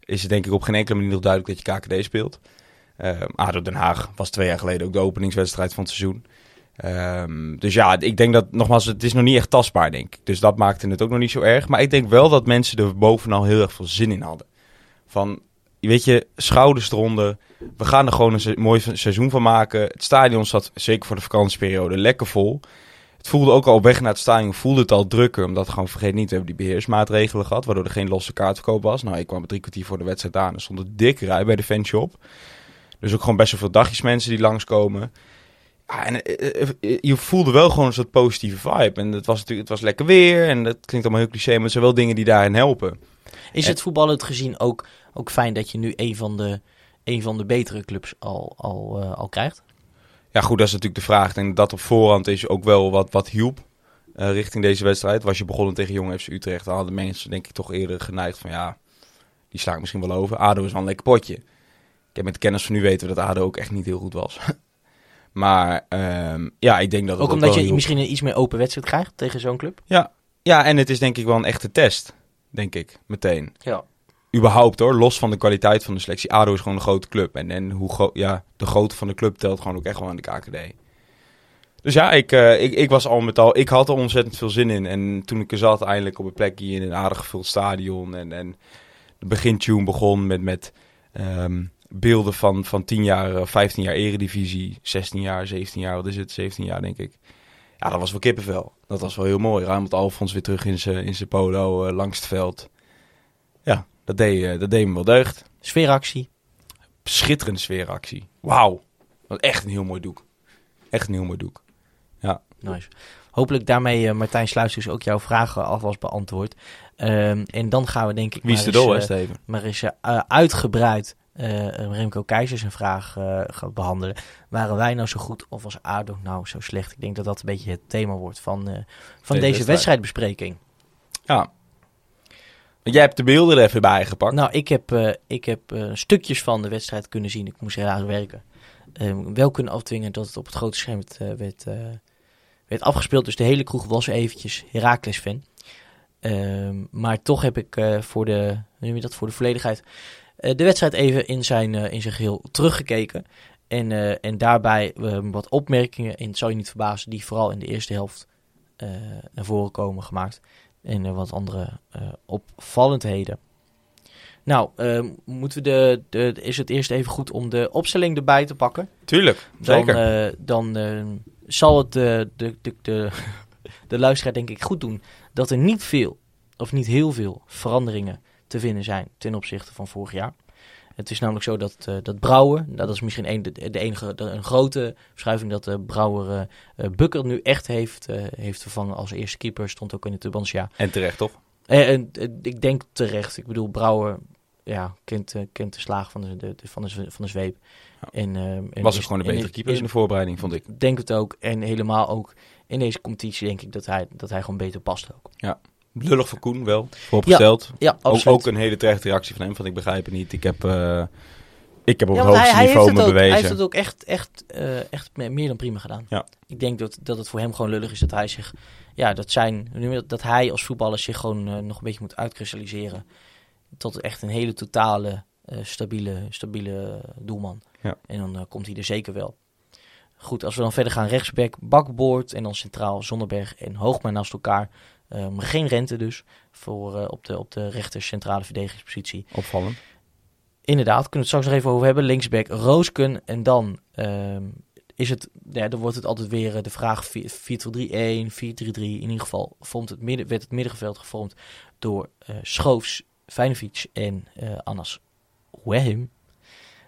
Is het denk ik op geen enkele manier nog duidelijk dat je KKD speelt. ADO Den Haag was twee jaar geleden ook de openingswedstrijd van het seizoen. Ehm, dus ja, ik denk dat, nogmaals, het is nog niet echt tastbaar, denk ik. Dus dat maakte het ook nog niet zo erg. Maar ik denk wel dat mensen er bovenal heel erg veel zin in hadden. Van, weet je, schouders eronder. We gaan er gewoon een mooi se- seizoen van maken. Het stadion zat, zeker voor de vakantieperiode, lekker vol. Het voelde ook al weg naar het stadion, voelde het al drukker. Omdat, gewoon vergeet niet, we hebben die beheersmaatregelen gehad. Waardoor er geen losse kaartverkoop was. Nou, ik kwam drie kwartier voor de wedstrijd aan. Er stond een dikke rij bij de fanshop. Dus ook gewoon best wel veel dagjes mensen die langskomen. Ja, en eh, eh, eh, je voelde wel gewoon een soort positieve vibe. En het was natuurlijk, het was lekker weer. En dat klinkt allemaal heel cliché, maar het zijn wel dingen die daarin helpen. Is En- het voetballend gezien ook, ook fijn dat je nu een van de, een van de betere clubs al, al, al krijgt? Ja, goed, dat is natuurlijk de vraag. Denk dat op voorhand is ook wel wat, wat hielp richting deze wedstrijd. Was je begonnen tegen Jong FC Utrecht, dan hadden mensen denk ik toch eerder geneigd van ja, die sla ik misschien wel over. ADO is wel een lekker potje. Ik heb met de kennis van nu weten we dat ADO ook echt niet heel goed was. maar ehm, ja, ik denk dat het Ook omdat je hielp. misschien een iets meer open wedstrijd krijgt tegen zo'n club? Ja, en het is denk ik wel een echte test, denk ik, meteen. Ja. überhaupt hoor, los van de kwaliteit van de selectie. ADO is gewoon een grote club. En, en hoe ja, de grootte van de club telt gewoon ook echt wel aan de KKD. Dus ja, ik, eh, ik, ik was al met al... Ik had er ontzettend veel zin in. En toen ik er zat, eindelijk op een plekje in een aardig gevuld stadion. En, en de begintune begon met, met ehm, beelden van, van 10 jaar, eh, 15 jaar eredivisie. 16 jaar, 17 jaar, wat is het? 17 jaar denk ik. Ja, dat was wel kippenvel. Dat was wel heel mooi. Raymond Alfons weer terug in zijn in zijn polo eh, langs het veld. Ja, dat deed, eh, dat deed me wel deugd. Sfeeractie. Schitterende sfeeractie. Wauw. Wat echt een heel mooi doek. Echt een heel mooi doek. Nice. Hopelijk daarmee, eh, Martijn Sluis, ook jouw vragen alvast beantwoord. Ehm, en dan gaan we denk ik Wie is maar de eens, eh, Steven? maar eens eh, uh, uitgebreid eh, Remco Keizers een vraag eh, gaan behandelen. Waren wij nou zo goed of was ADO nou zo slecht? Ik denk dat dat een beetje het thema wordt van, eh, van deze wedstrijd. wedstrijdbespreking. Ja. Jij hebt de beelden er even bij gepakt. Nou, ik heb, eh, ik heb eh, stukjes van de wedstrijd kunnen zien. Ik moest helaas werken. Ehm, wel kunnen afdwingen dat het op het grote scherm werd, eh, werd, eh, werd afgespeeld. Dus de hele kroeg was eventjes Heracles-fan. Ehm, maar toch heb ik eh, voor, de, hoe noem je dat, voor de volledigheid eh, de wedstrijd even in zijn, eh, in zijn geheel teruggekeken. En, eh, en daarbij eh, wat opmerkingen, en het zal je niet verbazen, die vooral in de eerste helft eh, naar voren komen gemaakt. En eh, wat andere eh, opvallendheden. Nou, eh, moeten we de, de, is het eerst even goed om de opstelling erbij te pakken. Tuurlijk, Dan, zeker. eh, dan eh, zal het de, de, de, de, de luisteraar denk ik goed doen dat er niet veel, of niet heel veel veranderingen te vinden zijn ten opzichte van vorig jaar. Het is namelijk zo dat, eh, dat Brouwer, nou, dat is misschien een, de, de enige, de, een grote verschuiving dat de Brouwer eh eh, Bukker nu echt heeft, heeft vervangen als eerste keeper. Stond ook in het Tubantia. En terecht, toch? En, ik denk terecht. Ik bedoel, Brouwer ja, kent, kent de slaag van de, van de, van de zweep. En, en Was ook gewoon een en betere keeper in de voorbereiding, vond ik. denk het ook. En helemaal ook in deze competitie denk ik dat hij, dat hij gewoon beter past ook. Lullig voor Koen wel, vooropgesteld. Ja, Ook, ook een hele terechte reactie van hem, van ik begrijp het niet. Ik heb, eh, Ik heb op Ja, het hoogste hij, niveau me ook, hij bewezen. heeft het ook echt, echt, eh, echt me- meer dan prima gedaan. Ja. Ik denk dat, dat het voor hem gewoon lullig is dat hij zich... Ja, dat, zijn, dat, hij als voetballer zich gewoon eh, nog een beetje moet uitkristalliseren. Tot echt een hele totale, stabiele, stabiele doelman. Ja. En dan komt hij er zeker wel. Goed, als we dan verder gaan, rechtsback, bakboord en dan centraal Zonderberg en Hoogma naast elkaar. Ehm, geen rente dus voor, eh, op, de, op de rechter centrale verdedigingspositie. Opvallend. Inderdaad, kunnen we het straks nog even over hebben. Linksback Roosken. En dan ehm, is het, ja, dan wordt het altijd weer eh, de vraag 4-2-3-1, 4-3-3. In ieder geval vormt het midden, werd het middenveld gevormd door eh, Schoofs, Feyenoord en Anas Wehim.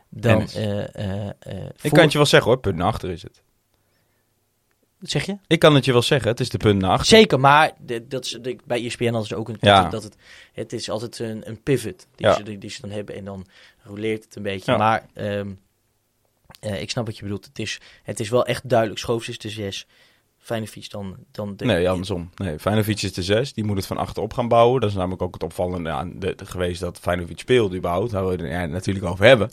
Dan, eh, Ik voor- kan het je wel zeggen hoor, punt naar achter is het. Zeg je? Ik kan het je wel zeggen, het is de punt naar. Zeker, maar dat is, bij ESPN hadden ze ook een Ja. dat, het, het is altijd een, een pivot die, Ja. ze, die, die ze dan hebben en dan roleert het een beetje. Ja. Maar ehm, eh, ik snap wat je bedoelt. Het is, het is wel echt duidelijk. Schoofs is de zes. Fijne fiets dan, dan de... Nee, andersom. Nee, Feyenoord is de zes. Die moet het van achterop gaan bouwen. Dat is namelijk ook het opvallende aan de, de- geweest dat Feyenoord speelde überhaupt. Daar we het ja, natuurlijk over hebben.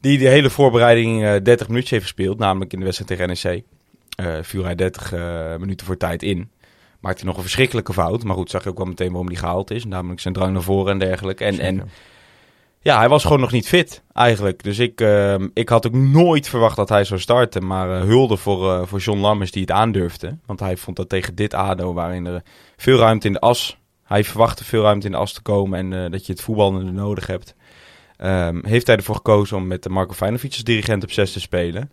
Die de hele voorbereiding eh 30 minuutjes heeft gespeeld. Namelijk in de wedstrijd tegen NEC. Eh viel hij 30 eh, minuten voor tijd in. Maakte hij nog een verschrikkelijke fout. Maar goed, zag je ook wel meteen waarom hij gehaald is. Namelijk zijn drang naar voren en dergelijke. En, en ja, hij was gewoon nog niet fit eigenlijk. Dus ik, ehm, ik had ook nooit verwacht dat hij zou starten. Maar eh, hulde voor, eh, voor John Lammers die het aandurfde. Want hij vond dat tegen dit ADO, waarin er veel ruimte in de as... Hij verwachtte veel ruimte in de as te komen en dat je het voetballende nodig hebt. ehm, heeft hij ervoor gekozen om met de Marco Feyenoord als dirigent op 6 te spelen.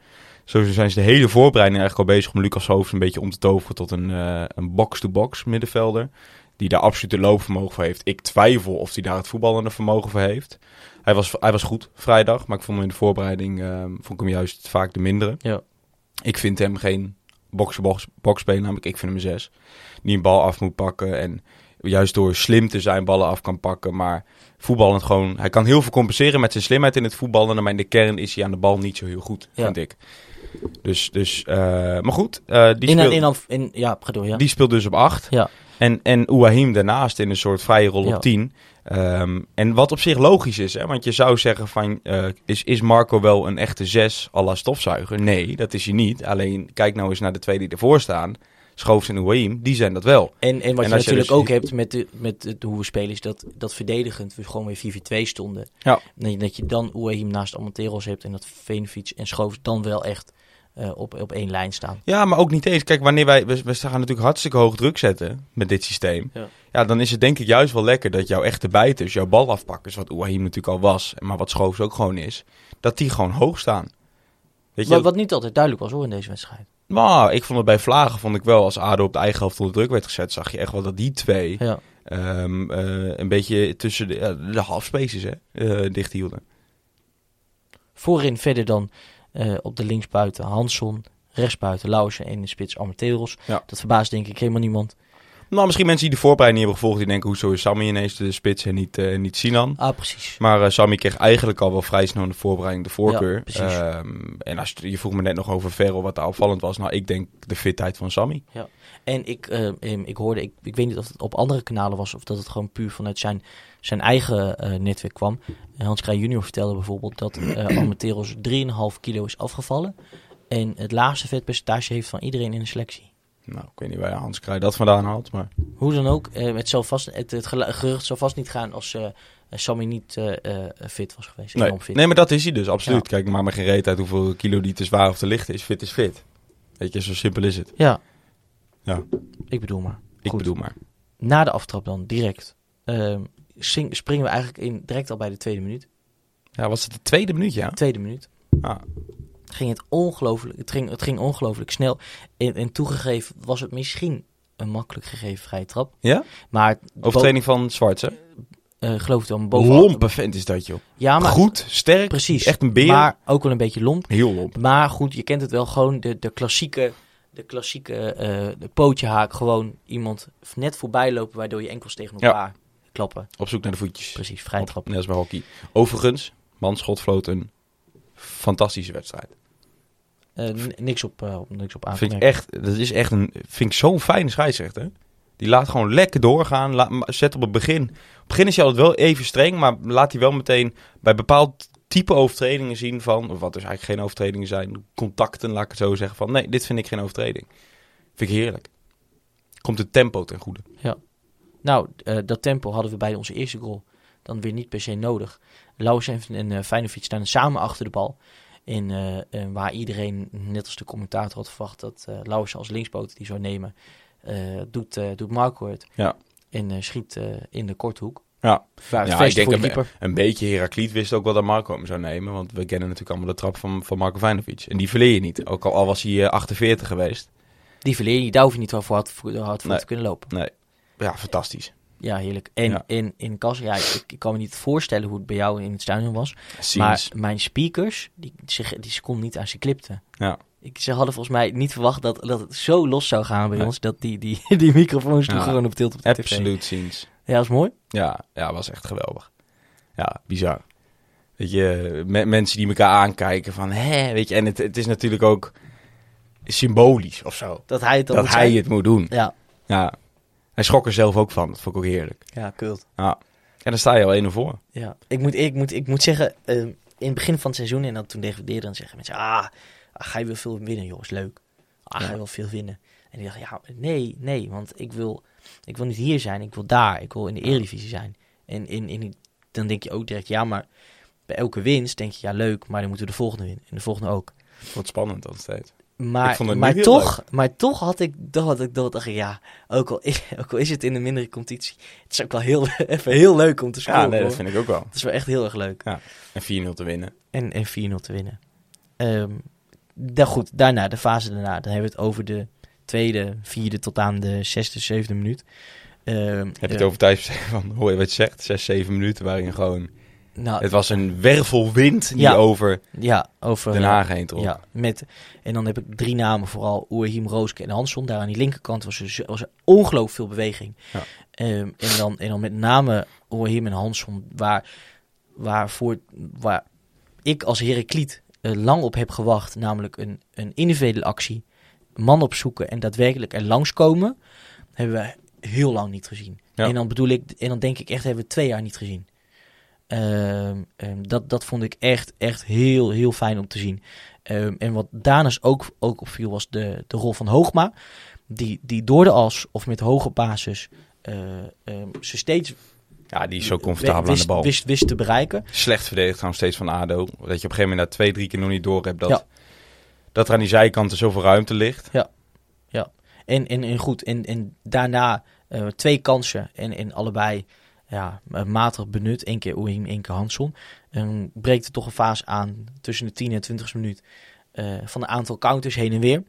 Zo zijn ze de hele voorbereiding eigenlijk al bezig om Lucas Hoofd een beetje om te toveren tot een, eh, een box-to-box middenvelder. Die daar absoluut een loopvermogen voor heeft. Ik twijfel of hij daar het voetballende vermogen voor heeft. Hij was, hij was goed vrijdag, maar ik vond hem in de voorbereiding ehm, vond ik hem juist vaak de mindere. Ja. Ik vind hem geen box-to-box box speler, namelijk ik vind hem een zes. Die een bal af moet pakken en juist door slim te zijn ballen af kan pakken. Maar voetballend gewoon, hij kan heel veel compenseren met zijn slimheid in het voetballen. Maar in de kern is hij aan de bal niet zo heel goed, Ja. vind ik. Dus, dus eh, maar goed, eh, die, in, speelt, in, in, in, ja, ga door, ja. die speelt dus op 8. Ja. En, en Ouahim daarnaast in een soort vrije rol Ja. op 10. Ehm, en wat op zich logisch is, hè? want je zou zeggen van, eh, is, is Marco wel een echte 6 à la stofzuiger? Nee, dat is hij niet. Alleen kijk nou eens naar de twee die ervoor staan. Schoofs en Ouahim, die zijn dat wel. En, en wat En je je natuurlijk dus- ook hebt met, de, met hoe we spelen, is dat, dat verdedigend we gewoon weer 4-4-2 stonden. Ja. En dat je dan Ouahim naast Amanteros hebt en dat Veenfiets en Schoofs dan wel echt eh, op, op één lijn staan. Ja, maar ook niet eens. Kijk, wanneer wij, we, we gaan natuurlijk hartstikke hoog druk zetten met dit systeem. Ja. Ja. dan is het denk ik juist wel lekker dat jouw echte bijters, jouw bal afpakkers, wat Ouahim natuurlijk al was, maar wat Schoofs ook gewoon is, dat die gewoon hoog staan. Weet je, Wat, wat niet altijd duidelijk was hoor in deze wedstrijd. Maar ik vond het bij Vlagen, vond ik wel, als ADO op de eigen helft onder druk werd gezet, zag je echt wel dat die twee Ja. ehm, eh, een beetje tussen de, ja, de halfspaces hè, eh, dicht hielden. Voorin verder dan eh, op de linksbuiten Hansson, rechtsbuiten Lauwersen en in de spits. Ja. Dat verbaast denk ik helemaal niemand. Nou, misschien mensen die de voorbereiding hebben gevolgd, die denken, hoezo is Sammy ineens de spits en niet, eh, niet Sinan? Ah, precies. Maar eh, Sammy kreeg eigenlijk al wel vrij snel in de voorbereiding de voorkeur. Ja, precies. Ehm, en als je, je vroeg me net nog over Ferro, wat daar opvallend was. Nou, ik denk de fitheid van Sammy. En ik, eh, em, ik hoorde, ik, ik weet niet of het op andere kanalen was of dat het gewoon puur vanuit zijn, zijn eigen netwerk kwam. Hans Kraaij junior vertelde bijvoorbeeld dat eh Amateuros 3,5 kilo is afgevallen. En het laagste vetpercentage heeft van iedereen in de selectie. Nou, ik weet niet waar Hans Kraaij dat vandaan haalt, maar... Hoe dan ook, eh, het, zal vast, het, het gerucht zal vast niet gaan als eh, Sammy niet eh, fit was geweest. Nee. nee, maar dat is hij dus, absoluut. Ja. Kijk, maak me geen reet uit hoeveel kilo die te zwaar of te licht is. Fit is fit. Weet je, zo simpel is het. Ja. Ja. Ik bedoel maar. Ik Goed. bedoel maar. Na de aftrap dan, direct, ehm, springen we eigenlijk in, direct al bij de tweede minuut. Ja, was het de tweede minuut, ja? Tweede minuut. Ah, ging het ongelooflijk, het ging, het ging ongelooflijk snel. En, en toegegeven was het misschien een makkelijk gegeven vrije trap. ja? Maar Overtreding van Zwarts, hè? eh geloof het wel, bovenal. Lompe vent is dat, joh. Ja, maar Goed, sterk, precies. echt een beer. Maar ook wel een beetje lomp. Heel lomp. Maar goed, je kent het wel gewoon de, de klassieke, de klassieke eh, de pootjehaak. Gewoon iemand net voorbij lopen waardoor je enkels tegen Ja. elkaar klappen. Op zoek naar de voetjes. Precies, vrije trap. Net als bij hockey. Overigens, Manschot floot een fantastische wedstrijd. Eh, niks op, eh, op- niks op aan Vind ik echt, dat is echt een, vind ik zo'n fijne scheidsrechter. Die laat gewoon lekker doorgaan. Laat, zet op het begin. Op het begin is hij altijd wel even streng, maar laat hij wel meteen bij bepaald type overtredingen zien van, of wat dus eigenlijk geen overtredingen zijn, contacten, laat ik het zo zeggen, van nee, dit vind ik geen overtreding. Vind ik heerlijk. Komt het tempo ten goede. Nou, eh, dat tempo hadden we bij onze eerste goal dan weer niet per se nodig. Lauwers en, en eh, Feyenoord staan samen achter de bal. In, eh, eh, waar iedereen, net als de commentator had verwacht, dat eh Lauwers als linkspoot die zou nemen, doet, doet Marco het. Ja. En schiet in de korthoek. Ja, Ja, ik denk keeper. een beetje Herakliet wist ook wel dat Marco hem zou nemen. Want we kennen natuurlijk allemaal de trap van, van Marco Vijnovic. En die verleer je niet. Ook al, al was hij eh, 48 geweest. Die verleer je, daar hoef je niet wel voor hard voor, hard voor Nee. te kunnen lopen. Ja, fantastisch. Ja, heerlijk. En Ja. in, in ja, ik, ik kan me niet voorstellen hoe het bij jou in het stadion was. Maar mijn speakers, die, zich, die ze konden niet aan ze klipten. Ja. Ik, ze hadden volgens mij niet verwacht dat, dat het zo los zou gaan bij ons. Dat die, die, die microfoons toen Ja. gewoon op tilt op de. Absoluut ziens. Ja, dat is mooi. Ja, ja, was echt geweldig. Ja, bizar. Weet je, me- mensen die elkaar aankijken van, hè, weet je. En het, het is natuurlijk ook symbolisch of zo. Dat hij het Dat moet hij het moet doen. Ja, Ja. Hij schrok er zelf ook van. Dat vond ik ook heerlijk. ja, kult. Ja. En dan sta je al 1 voor. Ja. Ik, moet, ik, moet, ik moet zeggen, eh, in het begin van het seizoen en dan toen degradeerde, dan zeggen mensen, ah, ah, ga je wel veel winnen, joh, is leuk. Ah, ga je wel veel winnen. En ik dacht, ja, nee, nee, want ik wil, ik wil niet hier zijn, ik wil daar, ik wil in de Eredivisie zijn. En in, in, dan denk je ook direct, ja, maar bij elke winst denk je, ja, leuk, maar dan moeten we de volgende winnen. En de volgende ook. Wat spannend dan steeds. Maar, maar, toch, maar toch had ik, toch had ik, dacht ik, ja, ook al, is, ook al is het in een mindere competitie, het is ook wel heel, even heel leuk om te scoren. Ja, nee, dat hoor. vind ik ook wel. Het is wel echt heel erg leuk. En 4-0 te winnen. En, en 4-0 te winnen. Ehm dan goed, daarna, de fase daarna. Dan hebben we het over de tweede, vierde tot aan de zesde, zevende minuut. Ehm, Heb je het over tijdsbestek van, hoor je wat je zegt? 6, 7 minuten waarin gewoon... nou, Het was een wervelwind die Ja. over ja, over Den eh, Haag heen trok. Ja, met, en dan heb ik drie namen, vooral Oerhiem, Rooske en Hansson. Daar aan die linkerkant was er, was er ongelooflijk veel beweging. Ja. Ehm, en, dan, en dan met name Oerhiem en Hansson, waar, waar, voor, waar ik als Herakliet eh, lang op heb gewacht. Namelijk een, een individuele actie, man opzoeken en daadwerkelijk er langskomen. Hebben we heel lang niet gezien. Ja. En dan bedoel ik, en dan denk ik echt, hebben we twee jaar niet gezien. Ehm, ehm, dat, dat vond ik echt, echt heel, heel fijn om te zien. Ehm, en wat Danes ook, ook opviel was de, de rol van Hoogma. Die, die door de as of met hoge basis ehm, ze steeds Ja, die is zo comfortabel aan wist, de bal. Wist, wist te bereiken. Slecht verdedigd trouwens steeds van ADO. Dat je op een gegeven moment na twee, drie keer nog niet door hebt dat, Ja. dat er aan die zijkanten zoveel ruimte ligt. En, en, en goed, en, en daarna eh, twee kansen en, en allebei ja, eh, matig benut. Eén keer Oeim, één keer Hansson. En breekt er toch een fase aan tussen de 10 en 20 minuut eh, van een aantal counters heen en weer.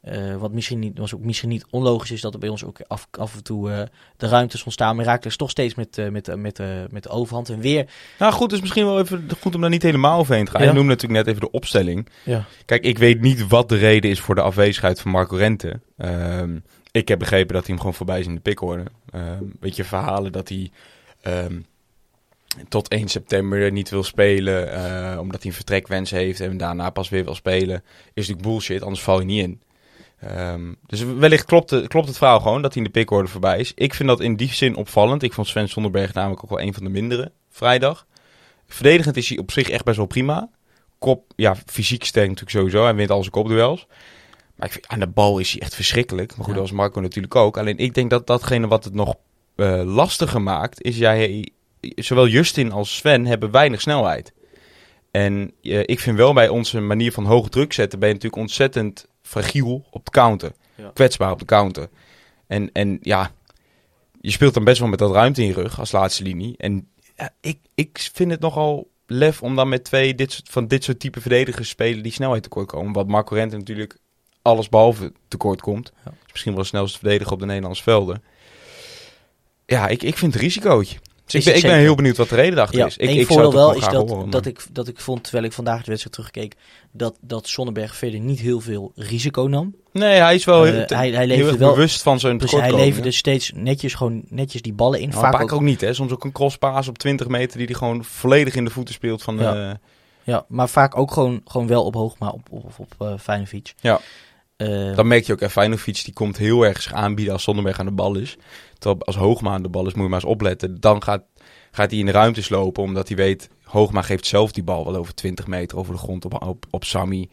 Eh, wat misschien niet, was ook misschien niet onlogisch is dat er bij ons ook af, af en toe eh, de ruimtes ontstaan. Maar raakt dus toch steeds met, met, met, met de overhand. En weer, Nou goed, is misschien wel even goed om daar niet helemaal overheen te gaan. Ja. Je noemde natuurlijk net even de opstelling. ja, Kijk, ik weet niet wat de reden is voor de afwezigheid van Marco Rente. Ehm, ik heb begrepen dat hij hem gewoon voorbij is in de pikorde. Ehm weet je, verhalen dat hij ehm, tot 1 september niet wil spelen... eh, omdat hij een vertrekwens heeft en daarna pas weer wil spelen... is natuurlijk bullshit, anders val je niet in. Ehm, dus wellicht klopt, klopt het verhaal gewoon dat hij in de pikorde voorbij is. Ik vind dat in die zin opvallend. Ik vond Sven Sonderberg namelijk ook wel een van de mindere vrijdag. Verdedigend is hij op zich echt best wel prima kop, ja, fysiek sterk natuurlijk sowieso. Hij wint al zijn kopduels. Maar ik vind, aan de bal is hij echt verschrikkelijk. Maar goed, Ja. dat was Marco natuurlijk ook. Alleen ik denk dat datgene wat het nog eh, lastiger maakt, is jij, zowel Justin als Sven hebben weinig snelheid. En eh, ik vind wel bij onze manier van hoge druk zetten, ben je natuurlijk ontzettend fragiel op de counter. Ja. Kwetsbaar op de counter. En, en ja, je speelt dan best wel met dat ruimte in je rug als laatste linie. En ja, ik, ik vind het nogal lef om dan met twee dit soort, van dit soort type verdedigers te spelen die snelheid tekort komen. Wat Marco Rente natuurlijk alles behalve tekort komt. Ja. Is misschien wel de snelste verdediger op de Nederlandse velden. Ja, ik, ik vind het risicootje. Dus ik, ben, ik ben heel benieuwd wat de reden daarachter Ja, is. Ik, ik voordeel wel is dat, horen, dat, ik, dat ik vond, terwijl ik vandaag de wedstrijd terugkeek, dat, dat Sonnenberg verder niet heel veel risico nam. Nee, hij is wel Eh, heel, hij, hij heel wel, bewust van zijn dus hij leverde steeds netjes, gewoon netjes die ballen in. Nou, vaak vaak ook, ook niet, hè. Soms ook een crosspaas op 20 meter die hij gewoon volledig in de voeten speelt van... Ja. eh, ja, maar vaak ook gewoon, gewoon wel op hoog, maar op, op, op, op eh, Feyenoord. Ja. Eh, Dan merk je ook, en Feyenoord die komt heel erg zich aanbieden als Zonderberg aan de bal is. Terwijl als Hoogma aan de bal is, moet je maar eens opletten. Dan gaat gaat hij in de ruimtes lopen, omdat hij weet, Hoogma geeft zelf die bal wel over 20 meter over de grond op, op, op Sammy.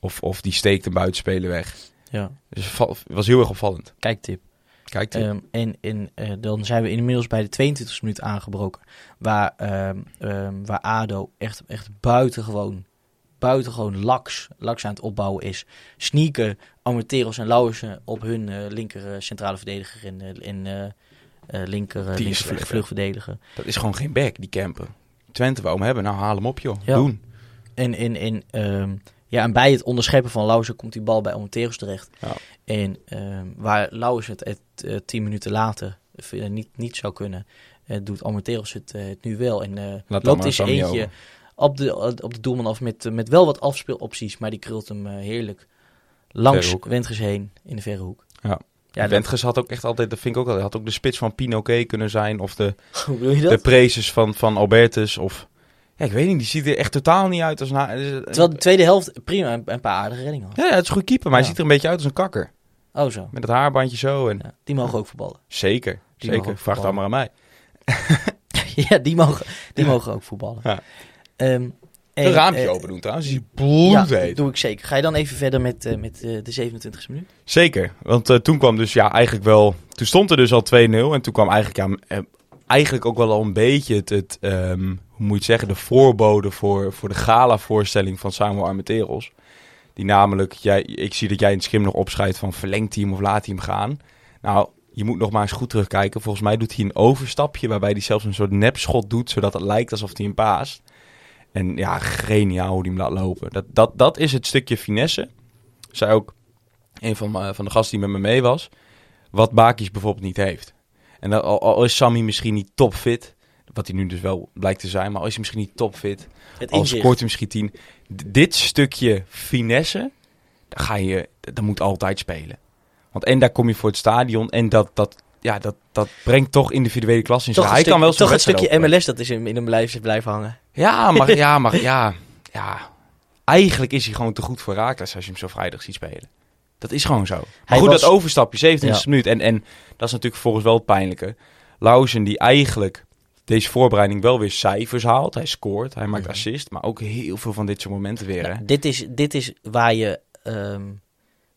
Of, of die steekt een buitenspeler weg. Ja, Dus het was heel erg opvallend. kijktip. Kijk, Ehm, en en eh, dan zijn we inmiddels bij de 22e minuut aangebroken. Waar, ehm, ehm, waar ADO echt, echt buitengewoon, buitengewoon laks, laks aan het opbouwen is. Sneaker, Amateros en Lauwersen op hun eh, linker eh, centrale verdediger en, en eh, eh, linker, eh, Die linker dat is gewoon geen back, die camper. Twente hem hebben, nou haal hem op joh. Ja. Doen. En, en, en, ehm, ja, en bij het onderscheppen van Lauwersen komt die bal bij Amateros terecht. Ja. En ehm, waar Lauwersen het, het tien minuten later niet, niet zou kunnen, doet Amateros het, het nu wel. En dan loopt eens eentje over. Op de, op de doelman af met, met wel wat afspeelopties, maar die krult hem eh, heerlijk langs. Wentges heen in de verre hoek. Ja. ja Wentges had ook echt altijd, dat vind ik ook altijd, had ook de spits van Pinoquet kunnen zijn. Of de, hoe bedoel je de prezes van, van Albertus. Of, ja, ik weet niet, die ziet er echt totaal niet uit als... Na, Terwijl de tweede helft prima een, een paar aardige reddingen had. ja, ja, het is een goed keeper, maar Ja. hij ziet er een beetje uit als een kakker. Oh zo, Met het haarbandje zo en... ja, die mogen ook voetballen. Zeker, Die zeker. Vraag het allemaal aan mij. ja, die mogen, die mogen ook voetballen. Ja. Ehm, Een en, raampje eh, open doen trouwens, die Ja, bloedheet. doe ik zeker. Ga je dan even verder met, eh, met eh, de 27e minuut? Zeker, want toen kwam dus ja eigenlijk wel... Toen stond er dus al 2-0 en toen kwam eigenlijk, ja, eigenlijk ook wel al een beetje het... het ehm, hoe moet je het zeggen? De voorbode voor, voor de gala-voorstelling van Samuel Armenteros. Die namelijk, jij, ik zie dat jij in het schim nog opschrijft van verlengt hij hem of laat hij hem gaan. Nou, je moet nog maar eens goed terugkijken. Volgens mij doet hij een overstapje waarbij hij zelfs een soort nepschot doet, zodat het lijkt alsof hij hem paast. En ja, geniaal hoe hij hem laat lopen. Dat, dat, dat is het stukje finesse. Zei ook een van, mijn- van de gasten die met me mee was. Wat Bakis bijvoorbeeld niet heeft. En dat, al, al is Sammy misschien niet topfit, wat hij nu dus wel blijkt te zijn, maar al is hij misschien niet topfit, al scoort hij misschien 10. D- dit stukje finesse, dan ga je, dat moet altijd spelen. Want en daar kom je voor het stadion en dat, dat, ja, dat, dat brengt toch individuele klasse in. Zich. Hij kan wel zo'n toch een stukje. MLS dat is in, in hem blijven, blijven hangen. Ja, maar ja, maar ja, ja. Eigenlijk is hij gewoon te goed voor Raakles als je hem zo vrijdag ziet spelen. Dat is gewoon zo. Maar Hij goed, was- dat overstapje, 27 Ja. minuut. En, en dat is natuurlijk volgens wel het pijnlijke. Lauzen die eigenlijk deze voorbereiding wel weer cijfers haalt. Hij scoort, hij maakt Mhm. assist. Maar ook heel veel van dit soort momenten weer. Hè? Nou, dit, is, dit is waar je... ehm,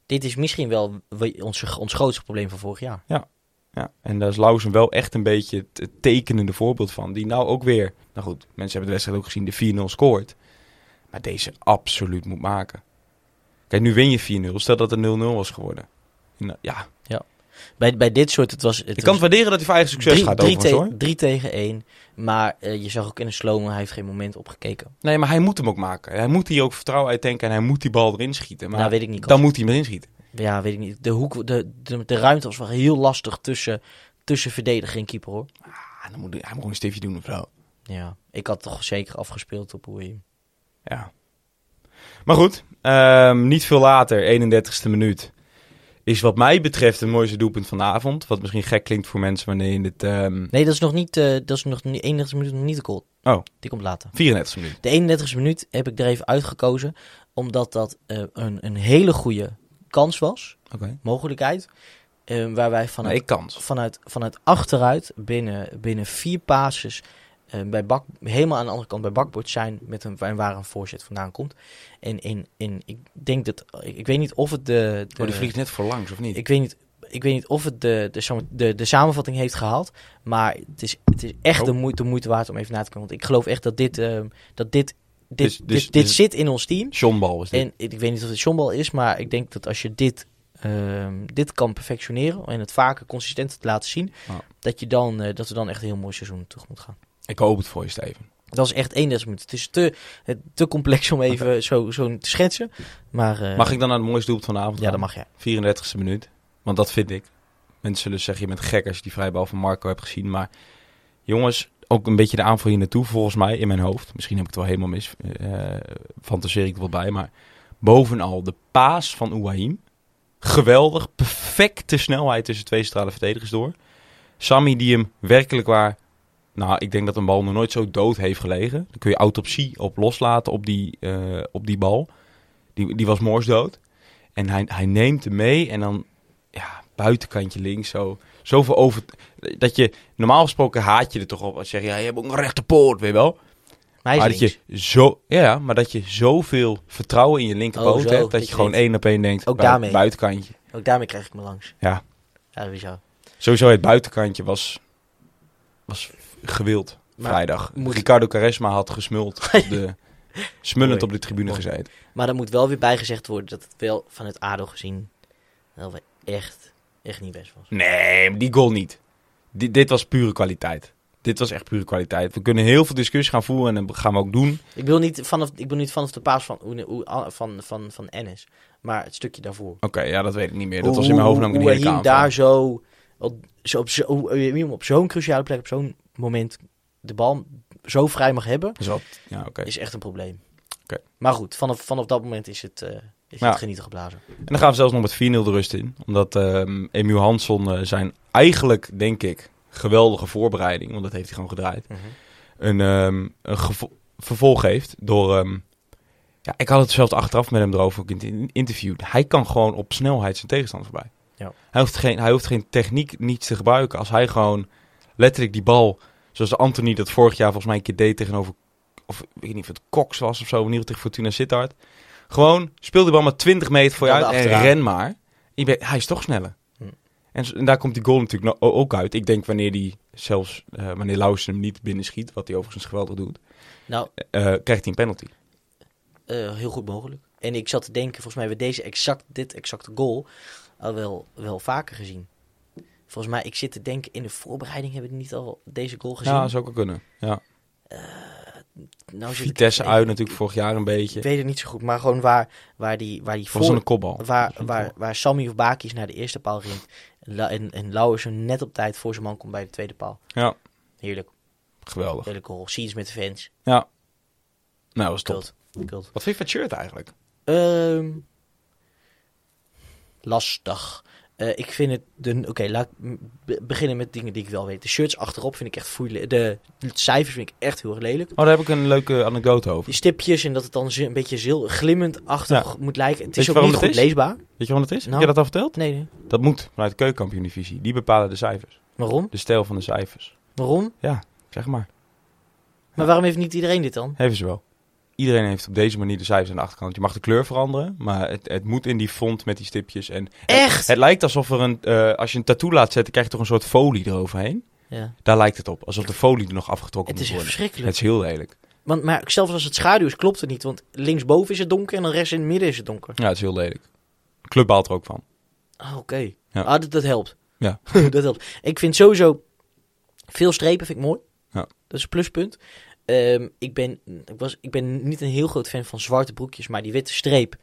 dit is misschien wel ons, ons grootste probleem van vorig jaar. Ja, en daar is Lauzen wel echt een beetje het, tekenende voorbeeld van. Die nou ook weer, nou goed, mensen hebben de wedstrijd ook gezien, de 4-0 scoort. Maar deze absoluut moet maken. Kijk, nu win je 4-0. Stel dat het 0-0 was geworden. Nou, ja, Bij, bij dit soort... Het was, het ik kan het waarderen dat hij voor eigen succes drie, gaat drie, te- hoor. drie tegen één. Maar eh, je zag ook in de slow hij heeft geen moment opgekeken. Nee, maar hij moet hem ook maken. Hij moet hier ook vertrouwen uitdenken en hij moet die bal erin schieten. Maar nou, weet ik niet. dan moet hij hem erin schieten. Ja, weet ik niet. De, hoek, de, de, de ruimte was wel heel lastig tussen, tussen verdediger en keeper, hoor. Ah, dan moet hij, hij moet gewoon een stiftje doen zo. Ja, ik had toch zeker afgespeeld op hoe je... Ja. Maar goed, ehm, niet veel later, 31ste minuut, is wat mij betreft het mooiste doelpunt van de avond. Wat misschien gek klinkt voor mensen wanneer je dit... ehm Nee, dat is nog niet, eh, dat is nog niet 31 minuut nog niet de goal. Oh. Die komt later. 34 minuut. De 31e minuut heb ik er even uitgekozen, omdat dat eh, een, een hele goede kans was, Oké. mogelijkheid. eh, waar wij vanuit, kans. vanuit, vanuit achteruit binnen, binnen vier passes eh, bij bak, helemaal aan de andere kant bij bakbord zijn met een, en waar een voorzet vandaan komt. En in, in, ik denk dat, ik, ik weet niet of het de, de Oh, die vliegt net voor langs, of niet? ik weet niet, ik weet niet of het de, de, de, de samenvatting heeft gehaald. Maar het is, het is echt Oh. de, moeite, de moeite waard om even na te kijken. Want ik geloof echt dat dit, ehm, dat dit, dit, Dus- dus- dit, dit dus- zit in ons team. Johnbal is dit. En ik weet niet of het Johnbal is, maar ik denk dat als je dit, ehm, dit kan perfectioneren en het vaker consistent te laten zien, dat, je dan, eh, dat we dan echt een heel mooi seizoen terug moet gaan. Ik hoop het voor je, Steven. Dat is echt 31 minuten. Het is te, te complex om even zo, zo te schetsen. Maar eh, Mag ik dan naar het mooiste doelpunt van de avond Ja, gaan? dat mag jij. 34ste minuut. Want dat vind ik. Mensen zullen zeggen, je bent gek als je die vrijbal van Marco hebt gezien. Maar jongens, ook een beetje de aanval hier naartoe volgens mij in mijn hoofd. Misschien heb ik het wel helemaal mis. eh fantaseer ik er wel bij. Maar bovenal de paas van Ouahim. Geweldig. Perfecte snelheid tussen twee centrale verdedigers door. Sammy die hem werkelijk waar... Nou, ik denk dat een bal nog nooit zo dood heeft gelegen. Dan kun je autopsie op loslaten op die, eh, op die bal. Die, die was moorsdood. En hij, hij neemt hem mee en dan ja, buitenkantje links zo. Zoveel over... Dat je, normaal gesproken haat je er toch op als je zegt, ja, je hebt ook een rechte poort, weet je wel. Maar hij Maar dat links. je zo, ja, maar dat je zoveel vertrouwen in je linkerpoot Oh, hebt, dat dat je je gewoon één op één denkt, Ook daarmee. buitenkantje. Ook daarmee krijg ik me langs. Ja. Ja, sowieso. Sowieso het buitenkantje was, was gewild Maar vrijdag. moet- Ricardo Quaresma had gesmuld, op de, smullend op de tribune gezeten. Maar dan moet wel weer bijgezegd worden dat het wel van het ADO gezien wel weer echt, echt niet best was. Nee, die goal niet. Di- dit was pure kwaliteit. Dit was echt pure kwaliteit. We kunnen heel veel discussie gaan voeren en dat gaan we ook doen. Ik wil niet vanaf, ik wil niet vanaf de paas van, van, van, van, van Ennis, maar het stukje daarvoor. Oké, ja, dat weet ik niet meer. Dat Hoe- was in mijn hoofd namelijk hem aanval. daar zo, op, zo, op, zo, op zo'n cruciale plek, op zo'n moment, de bal zo vrij mag hebben, wat, ja, oké. is echt een probleem. Oké. Maar goed, vanaf, vanaf dat moment is het, eh, is Ja. het genieten geblazen. En dan gaan we zelfs nog met 4-0 de rust in. Omdat ehm Emiel Hansson eh, zijn eigenlijk, denk ik, geweldige voorbereiding, want dat heeft hij gewoon gedraaid, een, ehm, een vervolg heeft door... ehm, ja, ik had het zelfs achteraf met hem erover ook in het in- interview. Hij kan gewoon op snelheid zijn tegenstander voorbij. Ja. Hij, hoeft geen, hij hoeft geen techniek niets te gebruiken. Als hij gewoon letterlijk die bal, zoals Anthony dat vorig jaar volgens mij een keer deed tegenover... Of ik weet niet of het Cox was of zo, in ieder geval tegen Fortuna Sittard. Gewoon speel die bal maar 20 meter voor je uit en ren maar. Je bent- hij is toch sneller. Hm. En, daar komt die goal natuurlijk ook uit. Ik denk wanneer die zelfs, eh, wanneer Lausen hem niet binnen schiet, wat hij overigens geweldig doet, Nou, eh, krijgt hij een penalty. eh, heel goed mogelijk. En ik zat te denken, volgens mij hebben we deze exact, dit exacte goal al wel, wel vaker gezien. Volgens mij, ik zit te denken, in de voorbereiding hebben we niet al deze goal gezien. Ja, dat zou ook wel kunnen. Ja. Nou ik Vitesse uit natuurlijk vorig jaar een beetje. Ik weet het niet zo goed, maar gewoon waar, waar die, waar die Voor voor, kopbal. waar, waar, waar Sammy of Bakis naar de eerste paal ging. En, en, Lauwersen net op tijd voor zijn man komt bij de tweede paal. Ja, Heerlijk, geweldig. heerlijk goal. Scenes met de fans. Ja. Nou, dat was top. Kult. Kult. Wat vind je van het shirt eigenlijk? Ehm, lastig. Eh, ik vind het... de Oké, laat ik beginnen met dingen die ik wel weet. De shirts achterop vind ik echt foei. De, de cijfers vind ik echt heel erg lelijk. Oh, daar heb ik een leuke anekdote over. Die stipjes en dat het dan een beetje zil, glimmend achtig moet lijken. Het is ook niet goed is? leesbaar. Weet je wat het is? Heb Nou. je dat al verteld? Nee, nee. Dat moet vanuit de keukenkampioen-divisie. Die bepalen de cijfers. Waarom? De stijl van de cijfers. Waarom? Zeg maar. Maar waarom heeft niet iedereen dit dan? Hebben ze wel. Iedereen heeft op deze manier de cijfers aan de achterkant. Je mag de kleur veranderen, maar het, het moet in die font met die stipjes. En Echt? Het lijkt alsof er een, eh, als je een tattoo laat zetten, krijg je toch een soort folie eroverheen. Ja. Daar lijkt het op. Alsof de folie er nog afgetrokken Het is moet worden. verschrikkelijk. Het is heel lelijk. Want, maar zelfs als het schaduw is, klopt het niet. Want linksboven is het donker en dan rechts in het midden is het donker. Ja, het is heel lelijk. De club baalt er ook van. Ah, oké. Ja. Ah, dat, dat helpt. Ja. dat helpt. Ik vind sowieso veel strepen vind ik mooi. Ja. Dat is een pluspunt. Ehm, ik, ben, ik, was, ik ben niet een heel groot fan van zwarte broekjes, maar die witte streep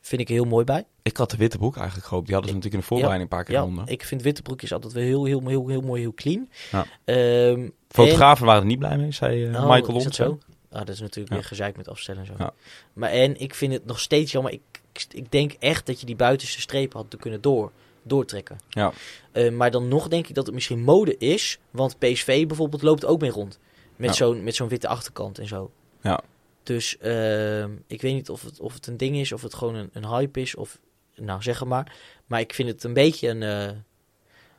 vind ik er heel mooi bij. Ik had de witte broek eigenlijk gehoopt. Die hadden ze natuurlijk in de voorbereiding een paar keer Ja, ik vind witte broekjes altijd wel heel, heel, heel, heel mooi, heel clean. Ja. Ehm, Fotografen waren er niet blij mee, zei en- Oh, Michael Lons. dat zo? Ah, dat is natuurlijk weer gezeik met afstellen en zo. Maar en ik vind het nog steeds jammer. Ik, ik, ik denk echt dat je die buitenste strepen had te kunnen door, doortrekken. Ja. Eh, maar dan nog denk ik dat het misschien mode is. Want PSV bijvoorbeeld loopt ook mee rond. Met Ja. zo'n met zo'n witte achterkant en zo. Ja. Dus ehm, ik weet niet of het, of het een ding is, of het gewoon een, een hype is. Of, nou, zeg maar. Maar ik vind het een beetje een... eh,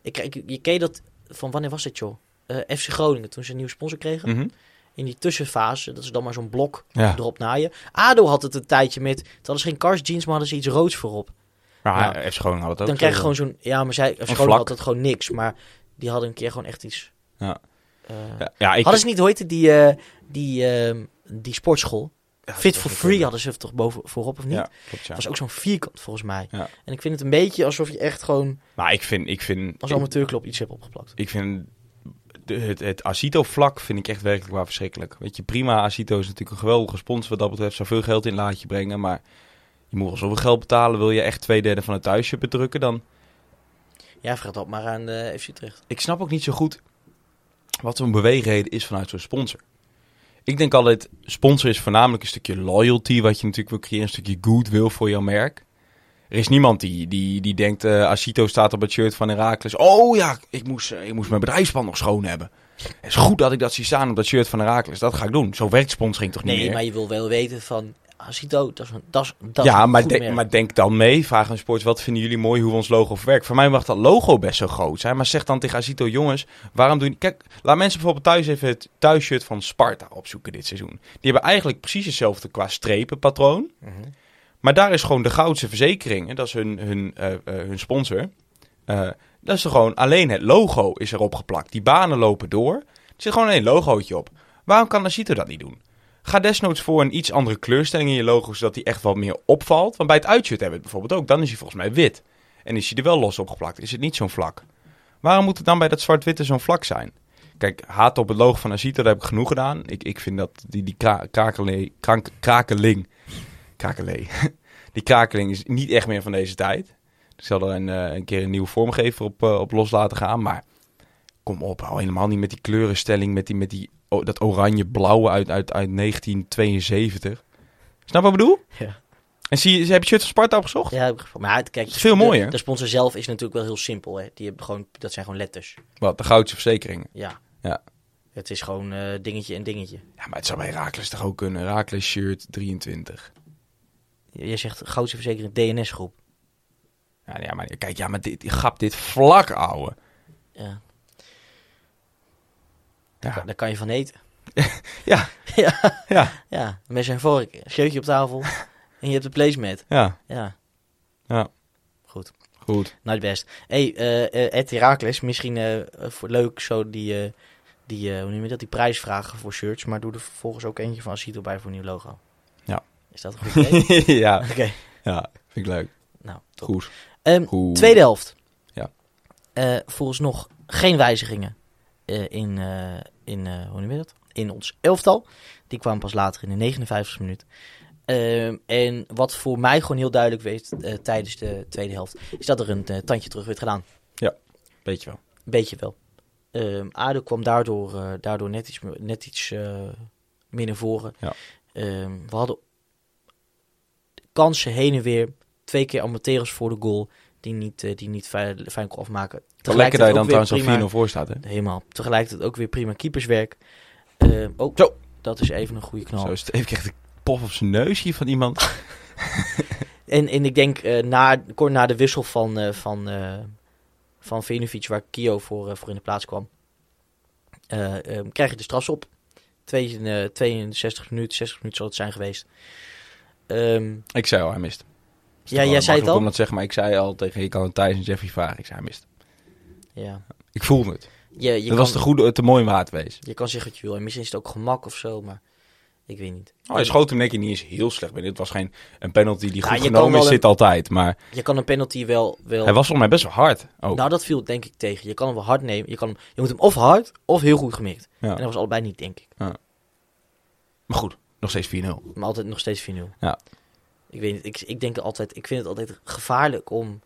ik, ik, je ken dat... Van wanneer was het, joh? Eh, FC Groningen, toen ze een nieuwe sponsor kregen. Mhm. In die tussenfase, dat is dan maar zo'n blok Ja. erop naaien. ADO had het een tijdje met... Het hadden ze geen Cars jeans, maar hadden ze iets roods voorop. Maar Ja. FC Groningen had het ook. dan krijg je zo. gewoon zo'n... Ja, maar zij... FC. Groningen had het gewoon niks. Maar die hadden een keer gewoon echt iets... Ja. Eh, Ja, ja, ik... Hadden ze niet, hoe heette die, eh, die, ehm, die sportschool? Ja, Fit for free hadden ze toch boven, voorop of niet? Ja, klopt ja. Was ook zo'n vierkant volgens mij. Ja. En ik vind het een beetje alsof je echt gewoon Maar ik vind... Ik vind als amateurclub iets hebt opgeplakt. Ik vind de, het, het Asito-vlak vind ik echt werkelijk waar verschrikkelijk. Weet je, prima, Asito is natuurlijk een geweldige sponsor wat dat betreft. Zoveel geld in laat je brengen, maar je moet wel zoveel geld betalen. Wil je echt twee derde van het thuisje bedrukken, dan... Ja, vraag dat maar aan eh FC Utrecht. Ik snap ook niet zo goed wat zo'n beweegreden is vanuit zo'n sponsor. Ik denk altijd, sponsor is voornamelijk een stukje loyalty, wat je natuurlijk wil creëren, een stukje goodwill voor jouw merk. Er is niemand die, die, die denkt, eh Asito staat op het shirt van Herakles. Oh ja, ik moest, eh, ik moest mijn bedrijfspand nog schoon hebben. Het is goed dat ik dat zie staan op dat shirt van Herakles. Dat ga ik doen. Zo werkt sponsoring toch niet Nee, meer? maar je wil wel weten van... ah, Azito, dat is een, dat is, dat is ja, een maar, goed denk- maar denk dan mee. Vraag aan sports, wat vinden jullie mooi hoe ons logo verwerkt? Voor mij mag dat logo best zo groot zijn. Maar zeg dan tegen Azito, jongens, waarom doen... Kijk, laat mensen bijvoorbeeld thuis even het thuisshirt van Sparta opzoeken dit seizoen. Die hebben eigenlijk precies hetzelfde qua strepenpatroon. Mhm. Maar daar is gewoon de Goudse Verzekering, en dat is hun, hun, eh, eh, hun sponsor. eh, dat is er gewoon alleen het logo is erop geplakt. Die banen lopen door. Er zit gewoon alleen een logootje op. Waarom kan Azito dat niet doen? Ga desnoods voor een iets andere kleurstelling in je logo, zodat die echt wat meer opvalt. Want bij het uitshirt hebben we het bijvoorbeeld ook. Dan is hij volgens mij wit. En is hij er wel los opgeplakt. Is het niet zo'n vlak. Waarom moet het dan bij dat zwart-witte zo'n vlak zijn? Kijk, haat op het logo van Azito, daar heb ik genoeg gedaan. Ik, ik vind dat die, die krakeling... Die krakeling is niet echt meer van deze tijd. Ik zal er een, eh, een keer een nieuwe vormgever op, eh, op los laten gaan. Maar kom op, hou helemaal niet met die kleurenstelling. Met, die, met die, dat oranje-blauwe uit, uit, uit 1972. Snap wat ik bedoel? Ja. En zie je, heb je het shirt van Sparta opgezocht? Ja, maar kijk, is veel de- mooier. De, sponsor zelf is natuurlijk wel heel simpel. Hè. Die hebben gewoon, dat zijn gewoon letters. Wat, de Goudse Verzekeringen. Ja. Ja. Het is gewoon eh, dingetje en dingetje. Ja, maar het zou bij Raakles toch ook kunnen. Raakles shirt 23. Je zegt Goudse Verzekering DNS-groep. Ja, ja, maar kijk, ja, maar dit, gap dit vlak, ouwe. Ja. Ja. Daar kan je van eten. Ja. ja. Ja, Ja. Met zijn vork, shirtje op tafel. en je hebt de placemat. ja, Ja. ja. Goed. Goed. Nou, het best. hey, Ed Herakles, misschien eh, voor leuk zo die, eh, die, hoe noem je dat, die prijsvragen voor shirts. Maar doe er vervolgens ook eentje van Asito bij voor een nieuw logo. Ja. Is dat een goed idee? ja, Oké. ja, vind ik leuk. Nou, top. Goed. Goed. Tweede helft. Ja. Volgens nog geen wijzigingen in, in, eh, hoe noem je dat? in ons elftal. Die kwamen pas later in de 59 minuut. Ehm, en wat voor mij gewoon heel duidelijk werd eh, tijdens de tweede helft, is dat er een eh, tandje terug werd gedaan. Weet je wel. Beetje wel. Ehm ADO kwam daardoor, daardoor net iets, net iets meer naar voren. Ja. Ehm, we hadden kansen heen en weer. Twee keer Amateros voor de goal. Die niet, die niet fijn, fijn kon afmaken. Lekker dat je dan trouwens al 4-0 prima- voor staat, hè? Helemaal. Tegelijkertijd ook weer prima keeperswerk. Ehm oh, Zo. dat is even een goede knal. Zo is het even krijgt een pof op zijn neus hier van iemand. En, en ik denk eh, na, kort na de wissel van, eh van, van Vinovic, waar Kio voor, voor in de plaats kwam, krijg je de strafs op. Twee, eh, 62 minuten, 60 minuten zal het zijn geweest. Ehm, ik zei al, hij mist. ja, jij zei het Ik al? dat te zeggen, maar ik zei al tegen Rico en Thijs en Jeffrey vragen. Ik zei, hij mist. Ja. Ik voelde het. Je, je, dat kan, was te, goede, te mooi waard wees. je kan zeggen wat je wil. En misschien is het ook gemak of zo, maar ik weet niet. Oh, hij schoot hem denk ik niet eens heel slecht binnen. Het was geen een penalty die Ja, goed genomen is, een- zit altijd. Maar Je kan een penalty wel... wel hij was volgens mij best wel hard. Ook. Nou, dat viel denk ik tegen. Je kan hem wel hard nemen. Je, kan hem, je moet hem of hard of heel goed gemikt. Ja. En dat was allebei niet, denk ik. Maar goed, nog steeds 4-0. Maar altijd nog steeds 4-0. Ja. Ik weet niet, ik, ik denk altijd, ik vind het altijd gevaarlijk om,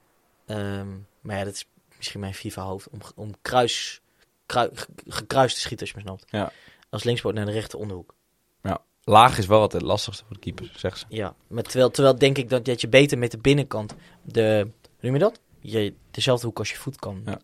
ehm, maar ja, dat is misschien mijn FIFA-hoofd, om, om kruis, krui- ge- gekruist te schieten, als je me snapt. Ja. Als linkspoot naar de rechter onderhoek. Laag is wel altijd het lastigste voor de keepers, zegt ze. Ja, maar terwijl, terwijl denk ik dat, dat je beter met de binnenkant, de, noem je dat? Je, dezelfde hoek als je voet kan. Ja.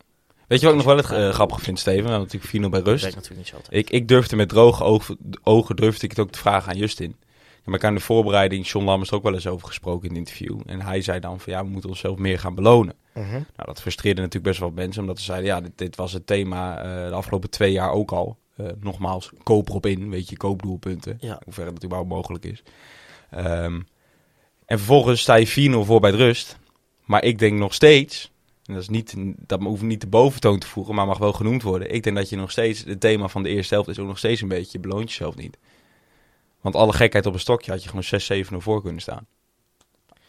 Weet je wat ik nog wel het eh, grappig vind, Steven? We hadden natuurlijk 4-0 bij rust. natuurlijk niet zo altijd. Ik, ik durfde met droge ogen, ogen durfde ik het ook te vragen aan Justin. Ja, maar ik in de voorbereiding, John Lammers er ook wel eens over gesproken in het interview. En hij zei dan van ja, we moeten onszelf meer gaan belonen. Mhm. Nou, dat frustreerde natuurlijk best wel mensen, omdat ze zeiden ja, dit, dit was het thema eh, de afgelopen twee jaar ook al. Eh, nogmaals, koop erop in, weet je, koopdoelpunten. Ja. Hoe ver dat überhaupt mogelijk is. Ehm, en vervolgens sta je 4-0 voor bij de rust. Maar ik denk nog steeds, en dat, is niet, dat hoeft niet de boventoon te voegen, maar mag wel genoemd worden. Ik denk dat je nog steeds, het thema van de eerste helft is ook nog steeds een beetje, je beloont jezelf niet. Want alle gekheid op een stokje had je gewoon 6-7 voor kunnen staan.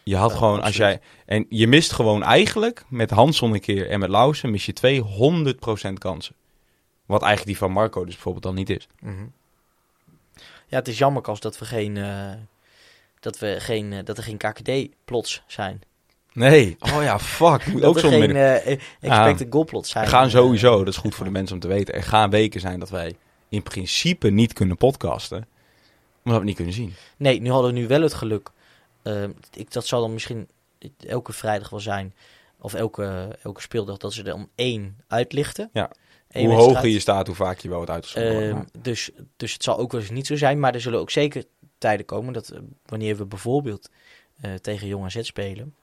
Je had Ja, gewoon, als jij, en je mist gewoon eigenlijk, met Hanson een keer en met Lausen, mis je 200% kansen. Wat eigenlijk die van Marco dus bijvoorbeeld dan niet is. Mhm. Ja, het is jammer als dat we geen, eh, dat we geen, eh, dat er geen KKD-plots zijn. Nee. Oh ja, fuck. Moet dat ook er zo geen eh, expected goal plots zijn. Er gaan sowieso, dat is goed voor de mensen om te weten, er gaan weken zijn dat wij in principe niet kunnen podcasten. Omdat we het niet kunnen zien. Nee, nu hadden we nu wel het geluk. Ehm, ik, dat zal dan misschien elke vrijdag wel zijn. Of elke, elke speeldag dat ze er om één uitlichten. Ja. Eén hoe hoger je staat, hoe vaak je wel wat uitgezonden wordt. Maar- dus, dus het zal ook wel eens niet zo zijn. Maar er zullen ook zeker tijden komen dat eh, wanneer we bijvoorbeeld eh, tegen Jong AZ spelen,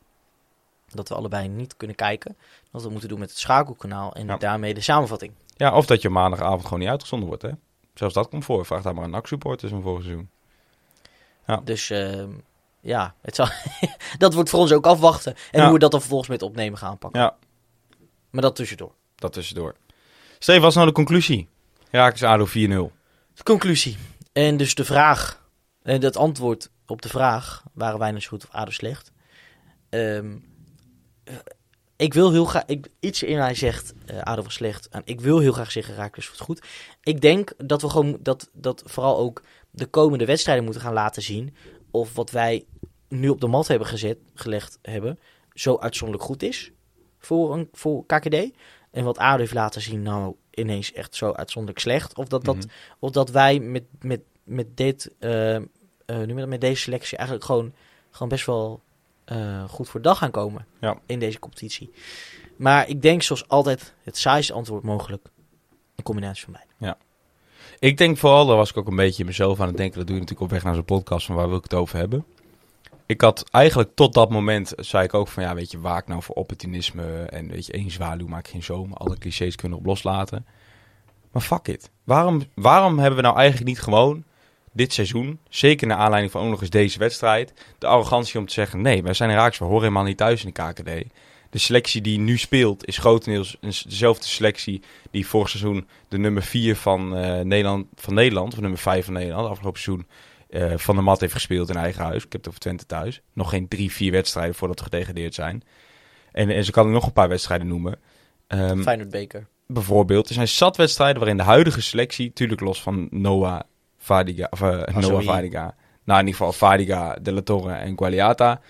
dat we allebei niet kunnen kijken, dat we moeten doen met het schakelkanaal en Ja. daarmee de samenvatting. Ja, of dat je maandagavond gewoon niet uitgezonden wordt, hè? Zelfs dat komt voor. Vraag daar maar aan NAC-supporters van vorig seizoen. Ja. Dus ehm, ja, het zal, dat wordt voor ons ook afwachten. En Ja. hoe we dat dan vervolgens met opnemen gaan pakken. Ja. Maar dat tussendoor. Dat tussendoor. Steven, wat is nou de conclusie? Raak ADO 4-0. De conclusie. En dus de vraag, en het antwoord op de vraag, waren wij dus goed of ADO slecht? Ehm, eh, ik wil heel graag, ik, iets in mij zegt eh ADO was slecht. En ik wil heel graag zeggen Raakles wordt goed. Ik denk dat we gewoon, dat, dat vooral ook de komende wedstrijden moeten gaan laten zien. Of wat wij nu op de mat hebben gezet, gelegd hebben, zo uitzonderlijk goed is voor, een, voor KKD. En wat ADO heeft laten zien, nou ineens echt zo uitzonderlijk slecht. Of dat, dat, Mhm. of dat wij met, met, met, dit, eh, eh, nu met, met deze selectie eigenlijk gewoon, gewoon best wel eh, goed voor de dag gaan komen Ja. in deze competitie. Maar ik denk zoals altijd het saaiste antwoord mogelijk. Een combinatie van beide. Ik denk vooral, daar was ik ook een beetje mezelf aan het denken. Dat doe je natuurlijk op weg naar zo'n podcast van waar wil ik het over hebben. Ik had eigenlijk tot dat moment, zei ik ook van ja, weet je, waak nou voor opportunisme. En weet je, één zwaluw maakt geen zomer. Alle clichés kunnen op loslaten. Maar fuck it. Waarom, waarom hebben we nou eigenlijk niet gewoon dit seizoen, zeker naar aanleiding van ook nog eens deze wedstrijd, de arrogantie om te zeggen, nee, wij zijn raaks, we horen helemaal niet thuis in de KKD. De selectie die nu speelt is grotendeels dezelfde selectie die vorig seizoen de nummer 4 van, eh, Nederland, van Nederland, of nummer 5 van Nederland, afgelopen seizoen eh, van de mat heeft gespeeld in eigen huis. Ik heb het over Twente thuis. Nog geen drie, vier wedstrijden voordat we gedegradeerd zijn. En, en ze kan nog een paar wedstrijden noemen. Feyenoord Beker. bijvoorbeeld, er zijn zat wedstrijden waarin de huidige selectie, natuurlijk los van Noah Vadiga, of eh. Noah Vadiga, nou in ieder geval Vadiga, De La Torre en Gualiata,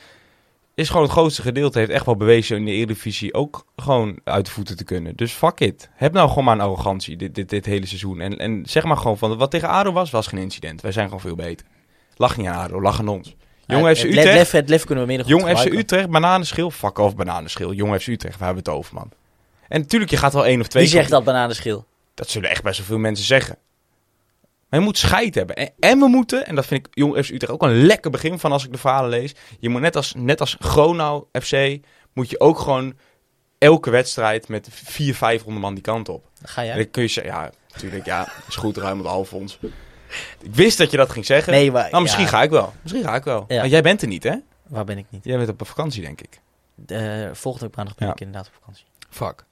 is gewoon het grootste gedeelte, heeft echt wel bewezen in de Eredivisie ook gewoon uit de voeten te kunnen. Dus fuck it. Heb nou gewoon maar een arrogantie dit, dit, dit hele seizoen. En, en zeg maar gewoon van, wat tegen ADO was, was geen incident. Wij zijn gewoon veel beter. Lach niet aan ADO, lach aan ons. Jong Ja, FC het Utrecht, lef, het lef kunnen we goed Jong FC. Utrecht, bananenschil, fuck off bananenschil. Jong FC Utrecht, waar hebben we het over, man. En natuurlijk, je gaat wel één of twee Wie zegt dat bananenschil? dat zullen echt best wel veel mensen zeggen. Maar je moet scheid hebben. En, en we moeten, en dat vind ik Jong FC Utrecht ook een lekker begin van als ik de verhalen lees. Je moet net als, net als Gronau FC, moet je ook gewoon elke wedstrijd met vier, vijfhonderd man die kant op. Dan ga En jij. dan kun je zeggen, ja, natuurlijk, ja, is goed ruim het Alfons. Ik wist dat je dat ging zeggen. Nee, maar nou, misschien ja, ga ik wel. Misschien ga ik wel. Ja. Maar jij bent er niet, hè? waar ben ik niet? Jij bent op vakantie, denk ik. Eh, volgende week maandag ben Ja. ik inderdaad op vakantie. Fuck.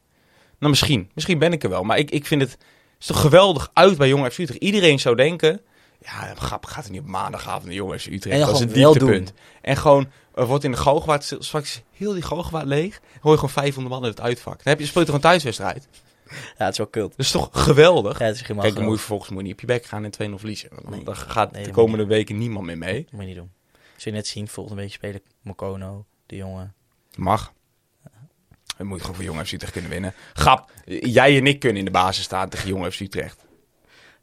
Nou, misschien. Misschien ben ik er wel. Maar ik, ik vind het... Het is toch geweldig uit bij Jong FC Utrecht. Iedereen zou denken... Ja, grap, gaat er niet op maandagavond naar Jong FC Utrecht. Dat is het wel dieptepunt. En gewoon... Er wordt in de stil- straks heel die Galgenwaard leeg. Hoor je gewoon 500 man in het uitvak. Dan heb je speelt toch een thuiswedstrijd. Ja, het is wel kult. Dat is toch geweldig? Ja, het is Kijk, dan moet je vervolgens moet je niet op je bek gaan en 2-0 verliezen. Want Nee. gaat Nee, de komende weken niemand meer mee. Dat moet je niet doen. Zul je net zien, volgende week spelen Mokono, de jongen. Mag. We moeten gewoon voor Jong FC Utrecht kunnen winnen. Grap, jij en ik kunnen in de basis staan tegen Jong FC Utrecht.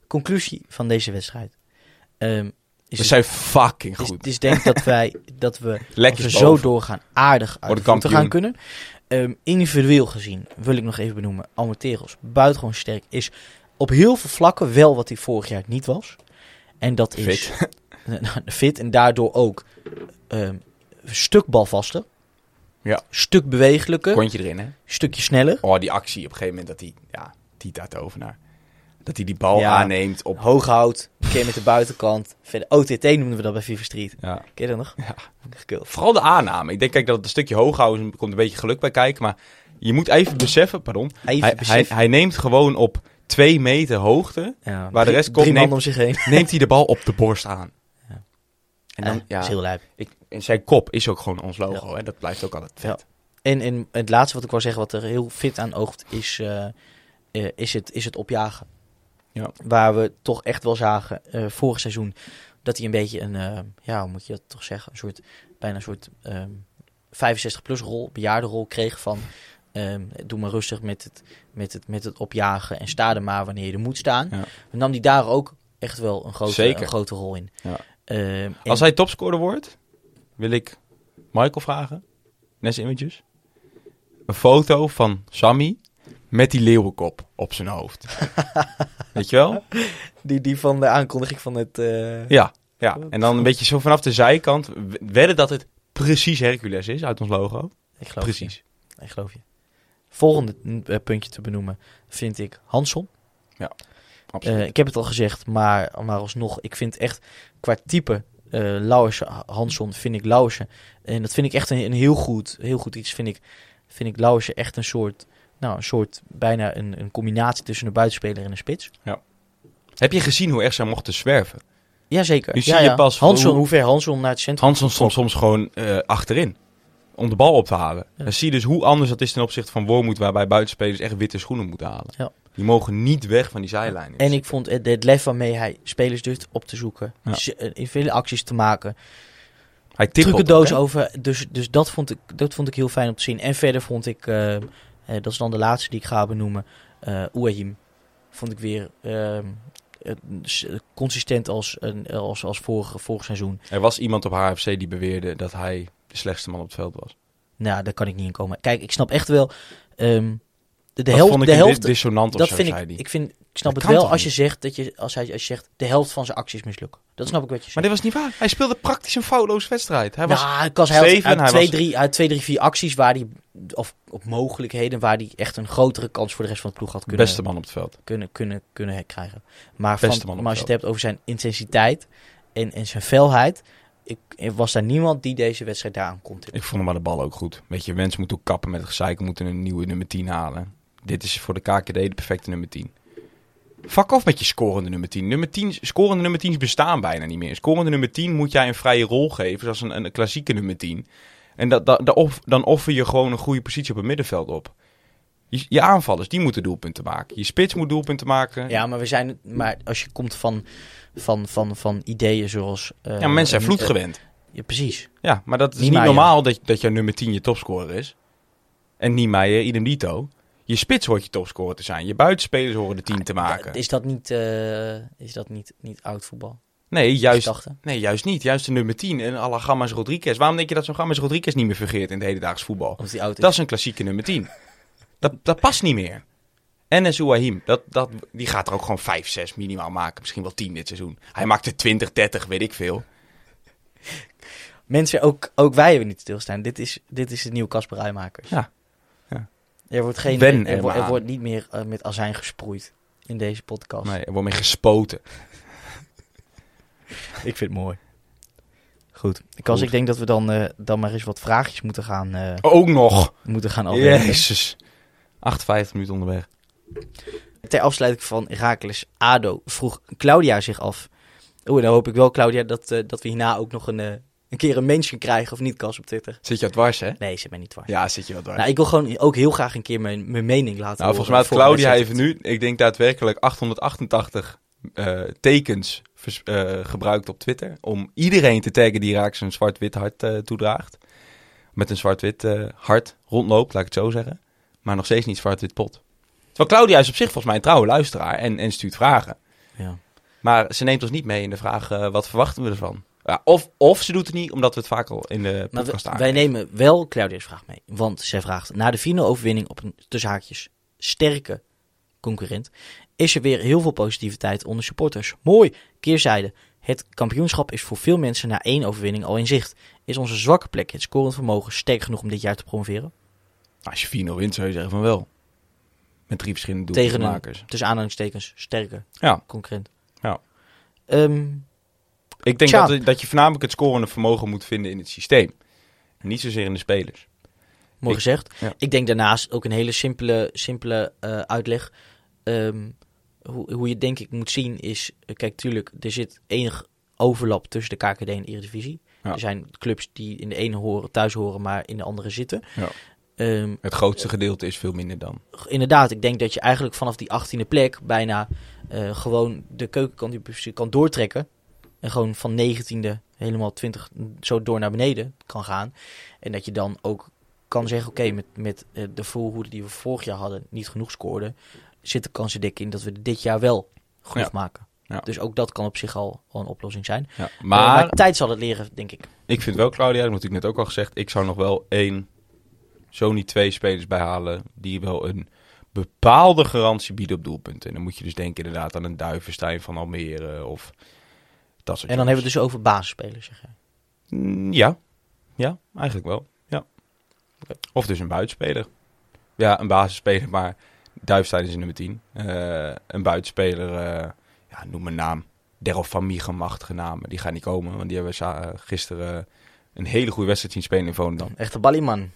Conclusie van deze wedstrijd. Ehm, is We zijn fucking goed. het is denk dat wij, dat we Lekker als we zo doorgaan aardig uit de gaan kunnen. Ehm, individueel gezien wil ik nog even benoemen. Almateros, buitengewoon sterk, is op heel veel vlakken wel wat hij vorig jaar niet was. En dat is Fit. fit en daardoor ook ehm, een stuk balvaster. Ja. Stuk bewegelijker, Kontje erin, hè? stukje sneller. Oh, die actie op een gegeven moment dat hij... Ja, Tita te overnaar. Dat hij die bal Ja. aanneemt op... Hoog hout, een keer met de buitenkant. Verder OTT noemden we dat bij Fever Street. Ja. Ken je dat nog? Ja. Gekult. Vooral de aanname. Ik denk kijk, dat het een stukje hoog houden komt een beetje geluk bij kijken. Maar je moet even beseffen, pardon. Even Hij, hij, beseffen. hij neemt gewoon op twee meter hoogte... Ja, Waar de rest komt, neemt- om zich heen. neemt hij de bal op de borst aan. Ja. En dan, Eh, ja, is heel lijp. ik, en zijn kop is ook gewoon ons logo. En dat blijft ook altijd vet. En, en het laatste wat ik wou zeggen, wat er heel fit aan oogt, is, eh, eh, is, het, is het opjagen. Ja. Waar we toch echt wel zagen eh, vorig seizoen dat hij een beetje een, ja, hoe moet je dat toch zeggen, een soort, bijna een soort 65-plus rol, bejaardenrol kreeg van ehm, doe maar rustig met het, met, het, met het opjagen en sta er maar wanneer je er moet staan. Ja. Dan nam hij daar ook echt wel een grote, Zeker. een grote rol in. Ja. Ehm, en- Als hij topscorer wordt, wil ik Michael vragen. Nes Images. Een foto van Sammy met die leeuwenkop op zijn hoofd. Weet je wel? die, die van de aankondiging van het... eh, Ja. Ja, en dan een beetje zo vanaf de zijkant w- wedden dat het precies Hercules is uit ons logo. Ik geloof je. Precies. Ik geloof je. Volgende eh, puntje te benoemen vind ik Hanson. Absoluut. Eh, ik heb het al gezegd, maar, maar alsnog, ik vind echt qua type eh Lauwersen, Hanson, vind ik Lauwersen. En dat vind ik echt een, een heel, goed, heel goed iets. Vind ik, vind ik Lauwersen echt een soort, nou, een soort bijna een, een combinatie tussen een buitenspeler en een spits. Heb je gezien hoe erg zij mochten zwerven? Jazeker. Nu zie ja, je ja. pas Hanson, hoe- hoe ver Hanson naar het centrum Hanson stond soms gewoon eh, achterin. Om de bal op te halen. Ja. Dan zie je dus hoe anders dat is ten opzichte van Wormoed, waarbij buitenspelers echt witte schoenen moeten halen. Ja. Die mogen niet weg van die zijlijn. En ik vond het, het lef waarmee hij spelers durft op te zoeken. Ja. eh, In vele acties te maken. Hij tippelt hè? over. Dus, dus dat, vond ik, dat vond ik heel fijn om te zien. En verder vond ik, eh, eh, dat is dan de laatste die ik ga benoemen, eh Ouahim. Vond ik weer ehm, eh, consistent als, een- als, als vorig, vorig seizoen. Er was iemand op HFC die beweerde dat hij de slechtste man op het veld was. Nou, daar kan ik niet in komen. Kijk, ik snap echt wel. ehm, de, de helft, vond ik de helft, dis- dissonant dat zo, vind zei ik, ik, vind, ik snap Dat het wel als je zegt dat je, als hij, als je zegt, de helft van zijn acties mislukken. Dat snap ik wat je zegt. Maar dit was niet waar. Hij speelde praktisch een foutloze wedstrijd. Hij was... nou, hij was, hij had hij twee, was- drie, uit twee, drie, vier acties waar hij, of op mogelijkheden, waar hij echt een grotere kans voor de rest van het ploeg had de kunnen, beste man op het veld. kunnen, kunnen, kunnen krijgen. Maar, van, maar als je het hebt over zijn intensiteit en, en zijn felheid, ik, er was daar niemand die deze wedstrijd daaraan kon tippen. Ik vond hem maar de bal ook goed. Weet je, mensen moeten ook kappen met het gezeik. moeten een nieuwe nummer 10 halen. Dit is voor de KKD de perfecte nummer 10. Fuck off met je scorende nummer 10. Nummer 10 scorende nummer 10's bestaan bijna niet meer. Scorende nummer 10 moet jij een vrije rol geven, zoals een, een klassieke nummer 10. En dat, dat, dat off- dan offer je gewoon een goede positie op het middenveld op. Je, je aanvallers, die moeten doelpunten maken. Je spits moet doelpunten maken. Ja, maar we zijn, maar als je komt van, van, van, van ideeën zoals. eh, Ja, mensen zijn vloed eh, gewend. ja, precies. Ja, maar dat is niet, normaal dat, dat jouw nummer 10 je topscorer is. En Niemeyer, idem dito. Je spits hoort je topscorer te zijn. Je buitenspelers horen de 10 te maken. Is dat niet, eh, is dat niet, niet oud voetbal? Nee, juist, nee, juist niet. Juist de nummer 10 en la Gammas Rodriguez. Waarom denk je dat zo'n Gammas Rodriguez niet meer fungeert in het hedendaags voetbal? Is. Dat is een klassieke nummer 10. Dat, dat past niet meer. En Ouahim, dat, dat, die gaat er ook gewoon 5, 6 minimaal maken. Misschien wel 10 dit seizoen. Hij maakt er 20, 30, weet ik veel. Mensen, ook, ook wij hebben niet stilstaan. Dit is, dit is de nieuwe Casper Rijmakers. Ja. Ja. Er wordt, geen, Wen er, er er wordt niet meer eh, met azijn gesproeid in deze podcast. Nee, er wordt mee gespoten. Ik vind het mooi. Goed. Ik, als ik denk dat we dan, eh, dan maar eens wat vraagjes moeten gaan, eh, Ook nog. moeten gaan afwerken. Jezus. 58 minuten onderweg. Ter afsluiting van Herakles ADO vroeg Claudia zich af. Oeh, dan hoop ik wel, Claudia, dat, eh, dat we hierna ook nog een, eh, een keer een mention krijgen, of niet, Cas, op Twitter. Zit je wat dwars, hè? Nee, ze ben niet dwars. Ja, zit je wat dwars. Nou, ik wil gewoon ook heel graag een keer mijn, mijn mening laten Nou, horen volgens mij had Claudia even nu, ik denk daadwerkelijk 888 eh, tekens vers- eh, gebruikt op Twitter. Om iedereen te taggen die raak zijn zwart-wit hart eh, toedraagt. Met een zwart-wit hart rondloopt, laat ik het zo zeggen. Maar nog steeds niet zwart-wit pot. Terwijl Claudia is op zich volgens mij een trouwe luisteraar en, en stuurt vragen. Ja. Maar ze neemt ons niet mee in de vraag, wat verwachten we ervan? Ja, of, of ze doet het niet, omdat we het vaak al in de Maar podcast we- aan. wij nemen wel Claudia's vraag mee. Want zij vraagt, na de 4 overwinning op een tussen haakjes sterke concurrent, is er weer heel veel positiviteit onder supporters. Mooi, keerzijde. Het kampioenschap is voor veel mensen na één overwinning al in zicht. Is onze zwakke plek, het scorend vermogen, sterk genoeg om dit jaar te promoveren? Als je 4-0 wint, zou je zeggen van wel. Met drie verschillende Tegen een, tussen aanhalingstekens, sterke Ja. concurrent. Ja. Ehm, Ik denk Tja. dat, dat je voornamelijk het scorende vermogen moet vinden in het systeem. En niet zozeer in de spelers. mooi Ik- gezegd. ja. Ik denk daarnaast ook een hele simpele, simpele eh, uitleg. Ehm, hoe, hoe je denk ik moet zien is... eh, kijk, tuurlijk, er zit enig overlap tussen de KKD en de Eredivisie. Ja. Er zijn clubs die in de ene horen, thuis horen, maar in de andere zitten. Ja. Ehm, Het grootste gedeelte is veel minder dan. inderdaad, ik denk dat je eigenlijk vanaf die 18e plek bijna eh, gewoon de keukenkampioen kan doortrekken. En gewoon van 19e helemaal 20 zo door naar beneden kan gaan. En dat je dan ook kan zeggen, oké, met, met eh, de voorhoede die we vorig jaar hadden niet genoeg scoorden, zit de kans er dik in dat we dit jaar wel genoeg Ja. maken. Ja. Dus ook dat kan op zich al, al een oplossing zijn. Ja. Eh, Maar, maar tijd zal het leren, denk ik. ik vind wel, Claudia, dat heb ik net ook al gezegd. Ik zou nog wel één, zo niet twee spelers bijhalen. die wel een bepaalde garantie bieden op doelpunten. En dan moet je dus denken inderdaad aan een Duivenstein van Almere. Of Dat soort En dan hebben we het dus over basisspelers, zeg jij. Mm, Ja. Ja, eigenlijk wel. Ja. Of dus een buitenspeler. Ja, een basisspeler, maar Duifstein is in nummer 10. Eh, een buitenspeler, eh, ja, noem een naam. Derel van machtige namen. Die gaan niet komen, want die hebben we gisteren een hele goede wedstrijd zien spelen in Volendam. Echte ballieman.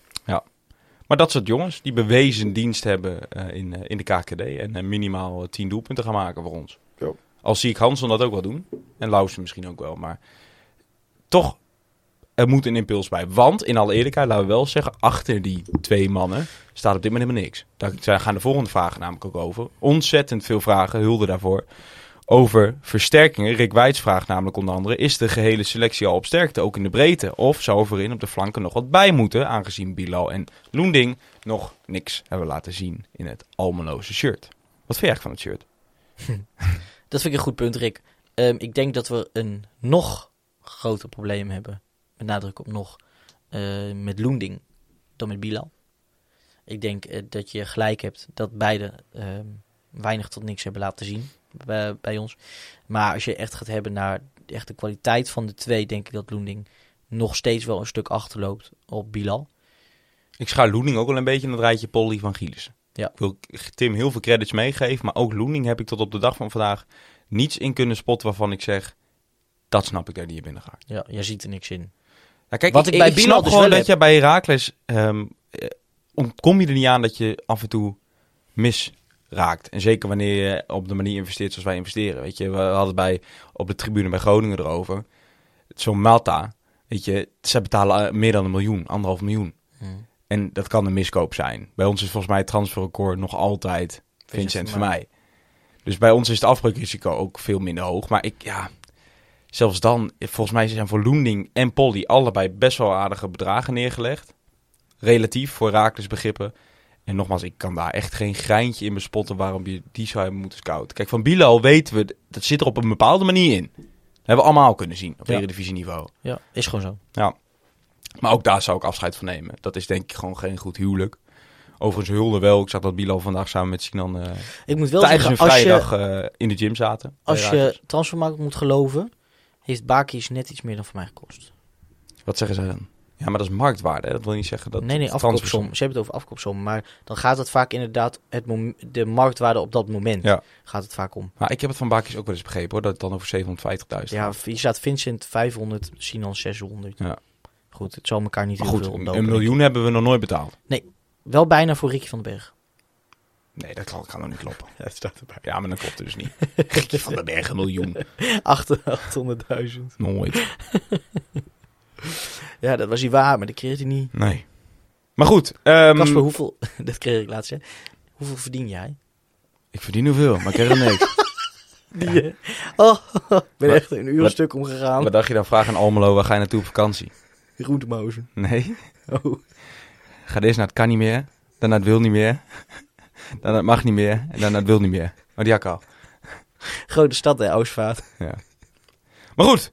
Maar dat soort jongens die bewezen dienst hebben eh, in, in de KKD en minimaal eh, 10 doelpunten gaan maken voor ons. Ja. Al zie ik Hanson dat ook wel doen. En Lausen misschien ook wel. Maar toch, er moet een impuls bij. Want in alle eerlijkheid, laten we wel zeggen, achter die twee mannen staat op dit moment helemaal niks. Daar gaan de volgende vragen namelijk ook over. Ontzettend veel vragen, hulde daarvoor. Over versterkingen. Rick Wijts vraagt namelijk onder andere: is de gehele selectie al op sterkte, ook in de breedte? Of zou er voorin op de flanken nog wat bij moeten, aangezien Bilal en Loending nog niks hebben laten zien in het Almeloze shirt? Wat vind je van het shirt? Dat vind ik een goed punt, Rick. Ehm, ik denk dat we een nog groter probleem hebben, met nadruk op nog, eh, met Loending dan met Bilal. Ik denk eh, dat je gelijk hebt dat beide ehm, weinig tot niks hebben laten zien bij, ons. Maar als je echt gaat hebben naar echt de kwaliteit van de twee, denk ik dat Loending nog steeds wel een stuk achterloopt op Bilal. Ik schaar Loening ook wel een beetje in het rijtje Polly van Gielissen. Ja. Ik wil Tim heel veel credits meegeven, maar ook Loening heb ik tot op de dag van vandaag niets in kunnen spotten waarvan ik zeg, dat snap ik dat die er binnen gaat. Ja, jij ziet er niks in. Nou, kijk, Wat ik, ik bij ik snap dus gewoon dat heb. je bij Herakles ehm eh, ontkom je er niet aan dat je af en toe misraakt. En zeker wanneer je op de manier investeert zoals wij investeren. Weet je, we hadden bij, op de tribune bij Groningen erover. Zo'n Malta, weet je, ze betalen eh, meer dan een miljoen, anderhalf miljoen. Hmm. En dat kan een miskoop zijn. Bij ons is volgens mij het transferrecord nog altijd Vincent van mij. Dus bij ons is het afbreukrisico ook veel minder hoog. Maar ik, ja, zelfs dan, volgens mij zijn voor Loending en Polly allebei best wel aardige bedragen neergelegd. Relatief voor Raakles begrippen. En nogmaals, ik kan daar echt geen greintje in bespotten waarom je die zou hebben moeten scouten. Kijk, van Bilal weten we, dat zit er op een bepaalde manier in. Dat hebben we allemaal kunnen zien op Ja. eredivisieniveau. Ja, is gewoon zo. Ja. Maar ook daar zou ik afscheid van nemen. Dat is denk ik gewoon geen goed huwelijk. Overigens hulde wel. Ik zag dat Bilal vandaag samen met Sinan eh Ik moet wel tijdens een zeggen, als je, vrijdag eh, in de gym zaten. als je transfermarkt moet geloven, heeft Baki's net iets meer dan voor mij gekost. Wat zeggen zij dan? Ja, maar dat is marktwaarde. Hè? Dat wil niet zeggen dat nee, nee, afkoopsom. Ze hebben het over afkoopsom. Maar dan gaat het vaak inderdaad het de marktwaarde op dat moment. Ja. Gaat het vaak om. Maar ik heb het van Bakis ook wel eens begrepen hoor. Dat het dan over 750.000 Ja, hier staat Vincent 500, Sinan 600. Ja. Goed, het zal elkaar niet heel goed, veel een, miljoen hebben we nog nooit betaald. ik. Wel bijna voor Ricky van den Berg. Nee, dat kan, kan nog niet kloppen. Ja, het staat erbij. Ja, maar dat klopt het dus niet. Ricky van den Berg een miljoen. 800.000. Nooit. Ja, dat was hij waar, maar dat kreeg hij niet. Nee. Maar goed. ehm, Kasper, hoeveel... dat kreeg ik laatst, hè. Hoeveel verdien jij? ik verdien hoeveel, maar ik krijg er niks. Die, eh, oh, ik ben Wat- echt een uur wat- stuk omgegaan. Wat dacht je dan? Vraag aan Almelo, waar ga je naartoe op vakantie? Groentemozen. Nee. Oh. Ga eerst naar het kan niet meer. Dan naar het wil niet meer. Dan naar het mag niet meer. En dan naar het wil niet meer. Oh, die had ik al. Grote stad, hè, Oostvaart. Maar goed.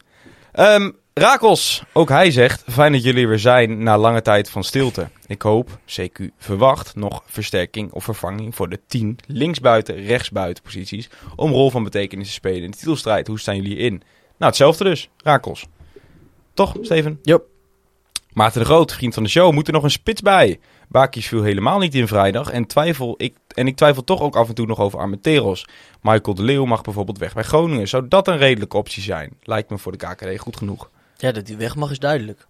Ehm, Rakels, ook hij zegt, fijn dat jullie weer zijn na lange tijd van stilte. Ik hoop, CQ verwacht, nog versterking of vervanging voor de 10 linksbuiten, rechtsbuiten posities. Om rol van betekenis te spelen in de titelstrijd. Hoe staan jullie in? Nou, hetzelfde dus, Rakels. Toch, Steven? Jop. Maarten de Groot, vriend van de show, moet er nog een spits bij. Bakies viel helemaal niet in vrijdag en, twijfel ik, en ik twijfel toch ook af en toe nog over Armenteros. Michael de Leeuw mag bijvoorbeeld weg bij Groningen. Zou dat een redelijke optie zijn? Lijkt me voor de KKD goed genoeg. Ja, dat die weg mag is duidelijk.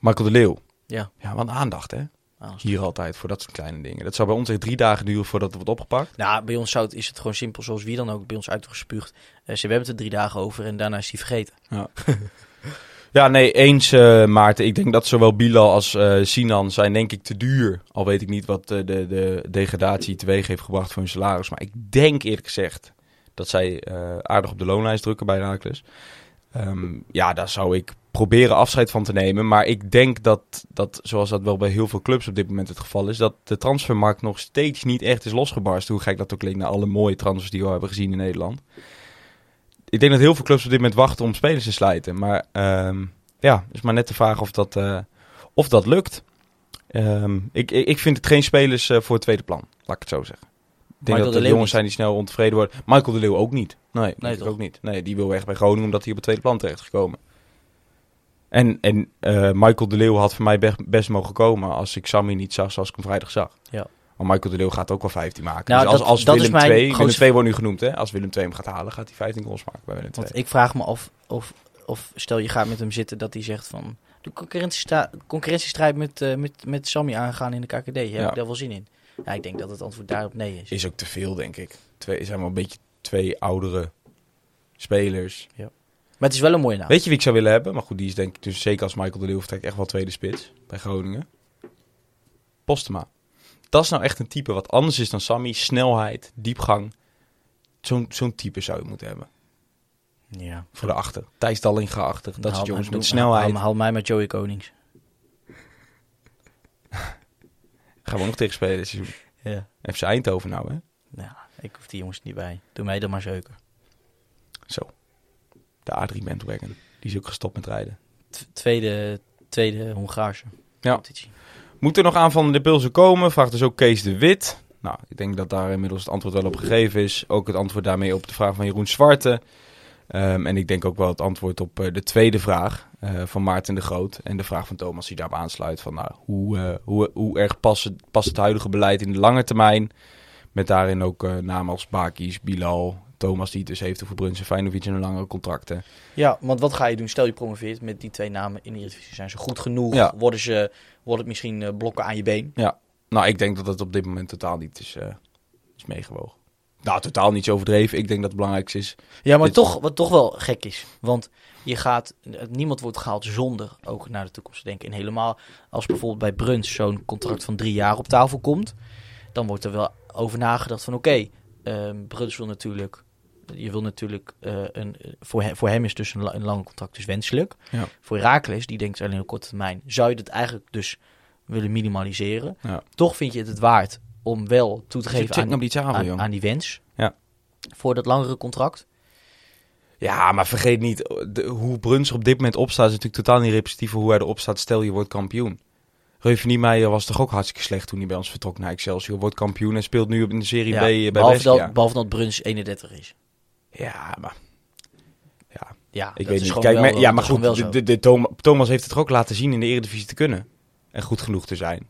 Michael de Leeuw. Ja. Ja, wat aandacht hè. Hier altijd voor dat soort kleine dingen. Dat zou bij ons echt drie dagen duren voordat het wordt opgepakt. Nou, bij ons zou het, is het gewoon simpel zoals wie dan ook bij ons uitgespuugd. Eh, ze hebben het er drie dagen over en daarna is hij vergeten. Ja, nee, eens eh, Maarten. Ik denk dat zowel Bilal als eh, Sinan zijn denk ik te duur. Al weet ik niet wat eh, de, de degradatie teweeg heeft gebracht voor hun salaris. Maar ik denk eerlijk gezegd dat zij aardig op de loonlijst drukken bij Herakles. Ehm, ja, daar zou ik proberen afscheid van te nemen. Maar ik denk dat, dat, zoals dat wel bij heel veel clubs op dit moment het geval is... dat de transfermarkt nog steeds niet echt is losgebarsten. Hoe gek dat ook klinkt na alle mooie transfers die we hebben gezien in Nederland. Ik denk dat heel veel clubs op dit moment wachten om spelers te slijten. Maar ehm, ja, is maar net de vraag of dat, eh, of dat lukt. Ehm, ik, ik, vind het geen spelers eh, voor het tweede plan, laat ik het zo zeggen. Ik denk Michael dat de jongens zijn die snel ontevreden worden. Michael de Leeuw ook niet. Nee, nee ook niet. Nee, die wil weg bij Groningen omdat hij op het tweede plan terecht is gekomen. En, en eh, Michael de Leeuw had voor mij best, best mogen komen als ik Sammy niet zag zoals ik hem vrijdag zag. Ja. Maar Michael de Leeuw gaat ook wel 15 maken. Nou, dus als, dat- als dat Willem mijn 2, Willem grootste- 2 wordt nu genoemd hè, als Willem 2 hem gaat halen, gaat hij 15 goals maken bij Willem 2. Want ik vraag me af of, of stel je gaat met hem zitten dat hij zegt van de concurrentiestrijd met, eh, met, met Sammy aangaan in de KKD. Heb Ja. ik daar wel zin in? Ja, ik denk dat het antwoord daarop nee is. Is ook te veel denk ik. Twee, zijn wel een beetje twee oudere spelers. Maar het is wel een mooie naam. Weet je wie ik zou willen hebben? Maar goed, die is denk ik dus zeker als Michael de Leeuw vertrekt echt wel tweede spits bij Groningen. Postema. Dat is nou echt een type wat anders is dan Sammy. Snelheid, diepgang. Zo'n zo'n type zou je moeten hebben. Ja. Voor de achter. Thijs Dallinga-achtig. Dat soort jongens doe- met snelheid. Haal, haal mij met Joey Konings. Gaan we nog tegen spelen. Ja. FC Eindhoven nou, hè? Ja, ik hoef die jongens niet bij. Doe mij dan maar zeuken. Zo. De A3 bandwagon. Die is ook gestopt met rijden. T- tweede, tweede Hongaarse Ja. competitie. Moet er nog aan van de Pilsen komen? Vraagt dus ook Kees de Wit. Nou, ik denk dat daar inmiddels het antwoord wel op gegeven is. Ook het antwoord daarmee op de vraag van Jeroen Zwarte. Ehm, en ik denk ook wel het antwoord op eh, de tweede vraag eh, van Maarten de Groot. En de vraag van Thomas die daarop aansluit. Van, nou, hoe, eh, hoe, hoe erg past het, huidige beleid in de lange termijn? Met daarin ook namen als Bakis, Bilal, Thomas die het dus heeft over Bruns en Feyenoord in een langere contracten. Ja, want wat ga je doen? Stel je promoveert met die twee namen in de Eredivisie. Zijn ze goed genoeg? Ja. Worden, ze, wordt het misschien eh, blokken aan je been? Nou, ik denk dat het op dit moment totaal niet is, eh, is meegewogen. Nou, totaal niet zo overdreven. Ik denk dat het belangrijkste is. Ja, maar Dit- toch, wat toch wel gek is. Want je gaat, niemand wordt gehaald zonder ook naar de toekomst te denken. En helemaal als bijvoorbeeld bij Bruns zo'n contract van drie jaar op tafel komt. Dan wordt er wel over nagedacht van oké, ehm, Bruns wil natuurlijk... Je wil natuurlijk, eh, een, voor, hem, voor hem is dus een, la- een lang contract dus wenselijk. Ja. Voor Herakles, die denkt alleen op korte termijn, zou je dat eigenlijk dus willen minimaliseren. Ja. Toch vind je het het waard om wel toe te geven aan, die tafel, aan, die wens. Ja. Voor dat langere contract. Ja, maar vergeet niet, de, hoe Bruns op dit moment opstaat... is natuurlijk totaal niet representatief voor hoe hij erop staat. Stel, je wordt kampioen. Reuveniemeyer was toch ook hartstikke slecht toen hij bij ons vertrok naar Excelsior. Wordt kampioen en speelt nu op in de Serie Ja, B eh, bij behalve, dat, behalve dat Bruns 31 is. Ja, maar Ja, ik dat weet niet. Kijk, wel- maar, ja, maar goed, wel de, Thomas heeft het er ook laten zien in de Eredivisie te kunnen. En goed genoeg te zijn.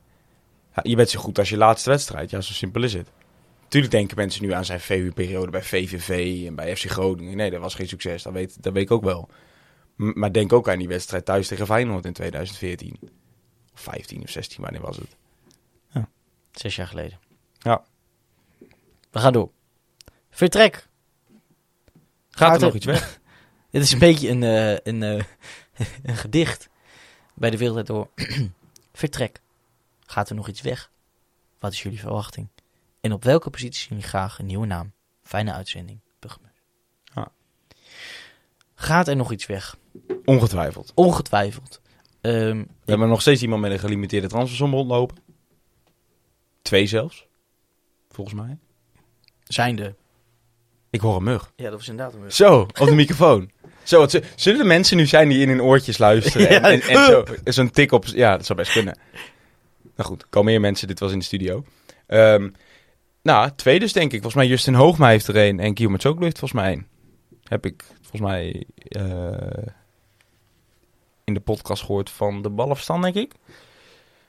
Ja, je bent zo goed als je laatste wedstrijd. Ja, zo simpel is het. Tuurlijk denken mensen nu aan zijn VU-periode bij VVV en bij FC Groningen. Nee, dat was geen succes. Dat weet, dat weet ik ook wel. M- maar denk ook aan die wedstrijd thuis tegen Feyenoord in 2014. Of 15 of 16, wanneer was het? Zes jaar geleden. Ja. We gaan door. Vertrek. Gaat Gaat er nog iets weg? Dit is een beetje een, eh, een, eh, een gedicht bij de wereld door. Vertrek. Gaat er nog iets weg? Wat is jullie verwachting? En op welke positie zien jullie graag een nieuwe naam? Fijne uitzending. Ja. Gaat er nog iets weg? Ongetwijfeld. Ongetwijfeld. Ehm, We hebben nog steeds iemand met een gelimiteerde transfersom rondlopen. Twee zelfs. Volgens mij. zijnde. Ik hoor een mug. Ja, dat was inderdaad een mug. Zo, op de microfoon. Zo, wat, zullen er mensen nu zijn die in hun oortjes luisteren? En, Ja. en, en zo, zo'n tik op... Ja, dat zou best kunnen. Nou goed, komen meer mensen. Dit was in de studio. Ehm, nou, twee dus denk ik. Volgens mij Justin Hoogma heeft er een. En Guillaume Tsoklo heeft volgens mij één. Heb ik volgens mij eh, in de podcast gehoord van de ballenverstand, denk ik.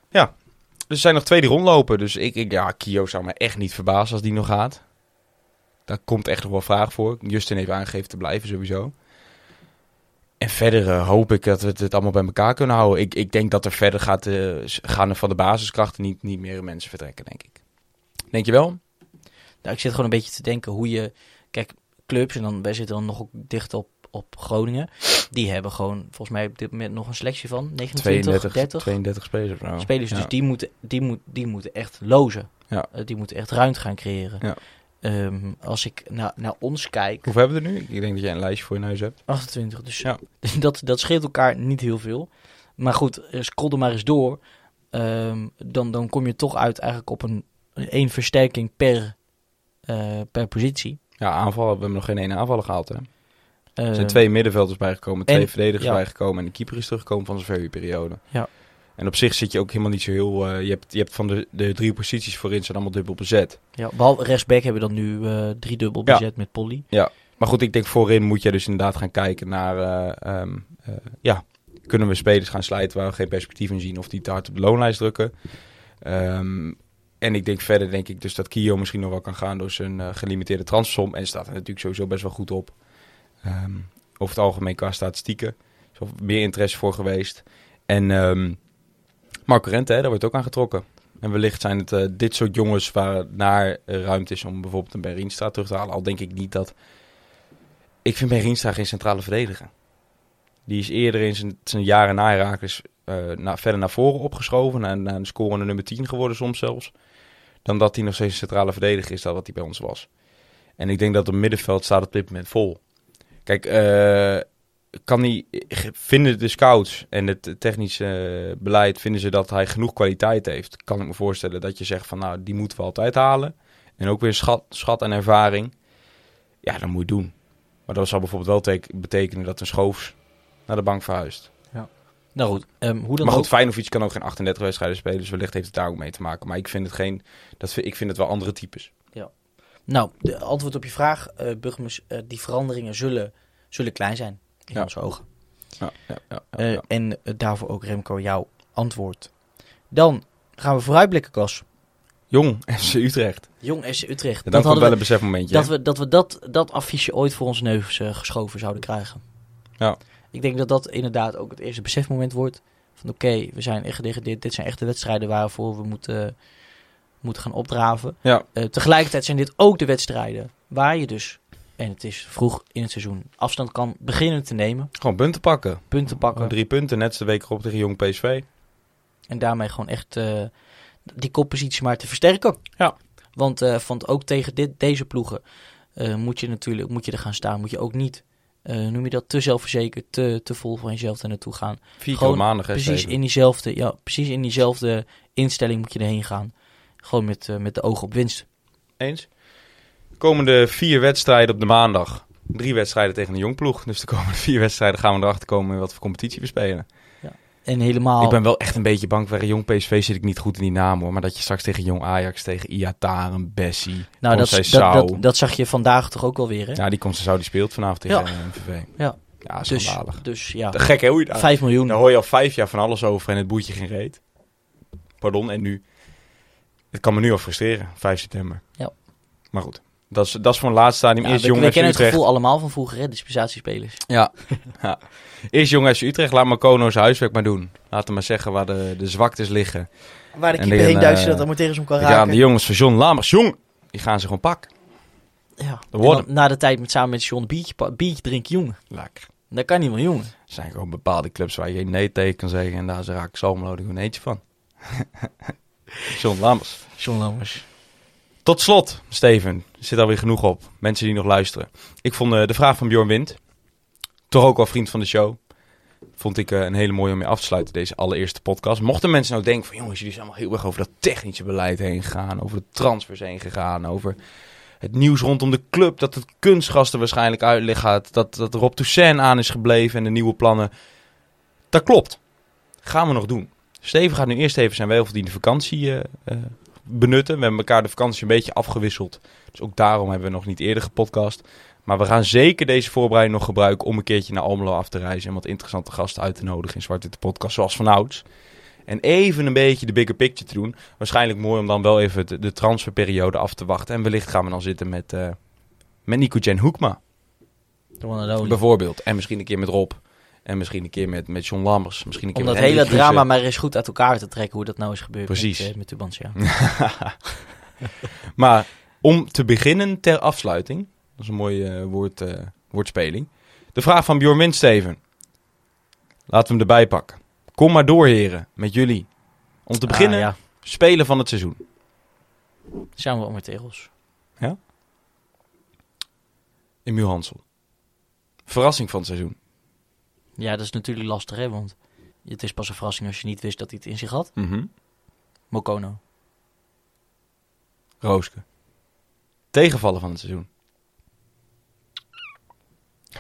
Ja, dus er zijn nog twee die rondlopen. Dus ik, ik ja, Kio zou me echt niet verbazen als die nog gaat. Daar komt echt nog wel vraag voor. Justin heeft aangegeven te blijven sowieso. En verder eh, hoop ik dat we het, allemaal bij elkaar kunnen houden. Ik, ik denk dat er verder gaat, s- gaan er van de basiskrachten niet, niet meer mensen vertrekken, denk ik. Denk je wel? Nou, ik zit gewoon een beetje te denken hoe je... Kijk, clubs, en dan, wij zitten dan nog dicht op, op Groningen. Die hebben gewoon, volgens mij op dit moment nog een selectie van 29, 32, 30 32 spelers spelers. Dus die moeten, die, moet, die moeten echt lozen. Ja. Eh, die moeten echt ruimte gaan creëren. Ja. Ehm, als ik naar, naar ons kijk, Hoeveel hebben we er nu? Ik denk dat jij een lijstje voor je neus hebt. 28, dus Ja. dat, dat scheelt elkaar niet heel veel. Maar goed, eh, scroll er maar eens door. Ehm, dan, dan kom je toch uit eigenlijk op een één versterking per, eh, per positie. Ja, aanvallen. We hebben nog geen ene aanvaller gehaald, hè? Er Ehm, zijn twee middenvelders bijgekomen, twee en- verdedigers ja. bijgekomen. En de keeper is teruggekomen van zijn verhuurperiode. Ja. En op zich zit je ook helemaal niet zo heel... eh, je, hebt, je hebt van de, de drie posities voorin zijn allemaal dubbel bezet. Ja, behalve rechtsback hebben we dan nu eh drie dubbel Ja. bezet met Polly. Maar goed, ik denk voorin moet je dus inderdaad gaan kijken naar... eh, ehm, eh, ja, kunnen we spelers gaan slijten waar we geen perspectief in zien... of die te hard op de loonlijst drukken. Ehm, en ik denk verder denk ik dus dat Kio misschien nog wel kan gaan... door zijn gelimiteerde transfersom. En staat er natuurlijk sowieso best wel goed op. Ehm, over het algemeen qua statistieken. Er is wel meer interesse voor geweest. En ehm, Marco Rente, daar wordt ook aan getrokken. En wellicht zijn het eh, dit soort jongens waar naar ruimte is om bijvoorbeeld een Ben Rienstra terug te halen. Al denk ik niet dat... Ik vind Ben Rienstra geen centrale verdediger. Die is eerder in zijn, jaren eh na, verder naar voren opgeschoven. Naar, naar een scorende nummer 10 geworden soms zelfs. Dan dat hij nog steeds een centrale verdediger is dan wat hij bij ons was. En ik denk dat het middenveld staat op dit moment vol. Kijk, eh, kan hij, vinden de scouts en het technische beleid, vinden ze dat hij genoeg kwaliteit heeft? Kan ik me voorstellen dat je zegt van nou, die moeten we altijd halen. En ook weer schat, schat en ervaring. Ja, dat moet je doen. Maar dat zou bijvoorbeeld wel teken- betekenen dat een schoofs naar de bank verhuist. Nou goed, ehm, hoe dan maar goed, ook. Feyenoord kan ook geen 38 wedstrijden spelen, dus wellicht heeft het daar ook mee te maken. Maar ik vind het geen, dat ik vind het wel andere types. Nou, de antwoord op je vraag, Burgers, eh, die veranderingen zullen, zullen klein zijn in Ja. onze ogen. Ja, ja, Eh. En daarvoor ook Remco, jouw antwoord. Dan gaan we vooruitblikken, Kas. Jong, FC Utrecht. Jong SC Utrecht. Dat hadden wel we, een besefmomentje. dat hè? we dat, we dat, dat affiche ooit voor ons neus geschoven zouden krijgen. Ja. Ik denk dat dat inderdaad ook het eerste besefmoment wordt. Van oké, we zijn echt gedegradeerd. Dit zijn echt de wedstrijden waarvoor we moeten, moeten gaan opdraven. Ja. Eh, tegelijkertijd zijn dit ook de wedstrijden waar je dus, en het is vroeg in het seizoen, afstand kan beginnen te nemen. Gewoon punten pakken. Punten pakken. Drie punten, net de week erop tegen Jong PSV. En daarmee gewoon echt eh, die koppositie maar te versterken. Ja. Want, eh, want ook tegen dit, deze ploegen moet je natuurlijk moet je er gaan staan. Moet je ook niet, noem je dat, te zelfverzekerd, te, te vol van jezelf er naartoe gaan. Vier op maandag, hè, Precies in, diezelfde, ja, precies in diezelfde instelling moet je erheen gaan. Gewoon met, eh, met de ogen op winst. Eens. Komende vier wedstrijden op de maandag. Drie wedstrijden tegen een jongploeg. Dus de komende vier wedstrijden gaan we erachter komen in wat voor competitie we spelen. En helemaal... Ik ben wel echt een beetje bang voor jong PSV zit ik niet goed in die naam hoor. Maar dat je straks tegen jong Ajax, tegen Iataren, Bessie, nou, dat, dat, dat, dat zag je vandaag toch ook wel weer, hè? Ja, die Conceição die speelt vanavond tegen Ja. MVV. Ja. Ja, dus, schandalig. dus ja, Te Gek hè, hoe je daar... 5 miljoen. Daar hoor je al vijf jaar van alles over en het boeit je geen reet. Pardon, en nu... Het kan me nu al frustreren, 5 september. Ja. Maar goed, dat is, dat is voor een laatste stadium. Ja, Eerst jong we kennen het gevoel allemaal van vroeger, hè? Dispensatiespelers. Ja. ja. Eerst jong FC Utrecht, laat Marcono zijn huiswerk maar doen. Laat hem maar zeggen waar de, de zwaktes liggen. Waar de keeper heen een, eh, zodat er maar tegen hem kan raken. de jongens van John Lamers, jong, die gaan ze gewoon pakken. Ja. Dan na de tijd met, samen met John biertje, biertje drinken, jongen. Lekker. Dat kan niet meer, jongen. Er zijn gewoon bepaalde clubs waar je geen nee tegen kan zeggen. En daar raak ik er gewoon eentje van. John Lamers. John Lammers. Tot slot, Steven, er zit alweer genoeg op. Mensen die nog luisteren. Ik vond eh, de vraag van Bjorn Wind, toch ook wel vriend van de show, vond ik eh, een hele mooie om mee af te sluiten, deze allereerste podcast. Mochten mensen nou denken van, jongens, jullie zijn allemaal heel erg over dat technische beleid heen gegaan, over de transfers heen gegaan, over het nieuws rondom de club, dat het kunstgras er waarschijnlijk uit gaat, dat, dat Rob Toussaint aan is gebleven en de nieuwe plannen. Dat klopt. Gaan we nog doen. Steven gaat nu eerst even zijn welverdiende vakantie eh, eh, benutten. We hebben elkaar de vakantie een beetje afgewisseld. Dus ook daarom hebben we nog niet eerder gepodcast. Maar we gaan zeker deze voorbereiding nog gebruiken om een keertje naar Almelo af te reizen. En wat interessante gasten uit te nodigen in Zwarte de podcast, zoals vanouds. En even een beetje de bigger picture te doen. Waarschijnlijk mooi om dan wel even de, de transferperiode af te wachten. En wellicht gaan we dan zitten met, eh met Nico Jen Hoekma. Bijvoorbeeld. En misschien een keer met Rob. En misschien een keer met, met John Lammers. Misschien een keer Om dat met hele drama Kruse. maar eens goed uit elkaar te trekken. Hoe dat nou is gebeurd Precies. met, uh, met Tubantia. maar om te beginnen ter afsluiting. Dat is een mooie eh, woord, eh, woordspeling. De vraag van Bjorn Winsteven. Laten we hem erbij pakken. Kom maar door, heren, met jullie. Om te beginnen, Ah, ja. spelen van het seizoen. Zijn we al met tegels. Emiel Hansel. Verrassing van het seizoen. Ja, dat is natuurlijk lastig, hè. Want het is pas een verrassing als je niet wist dat hij het in zich had. Mhm. Mokono. Rooske. Tegenvallen van het seizoen.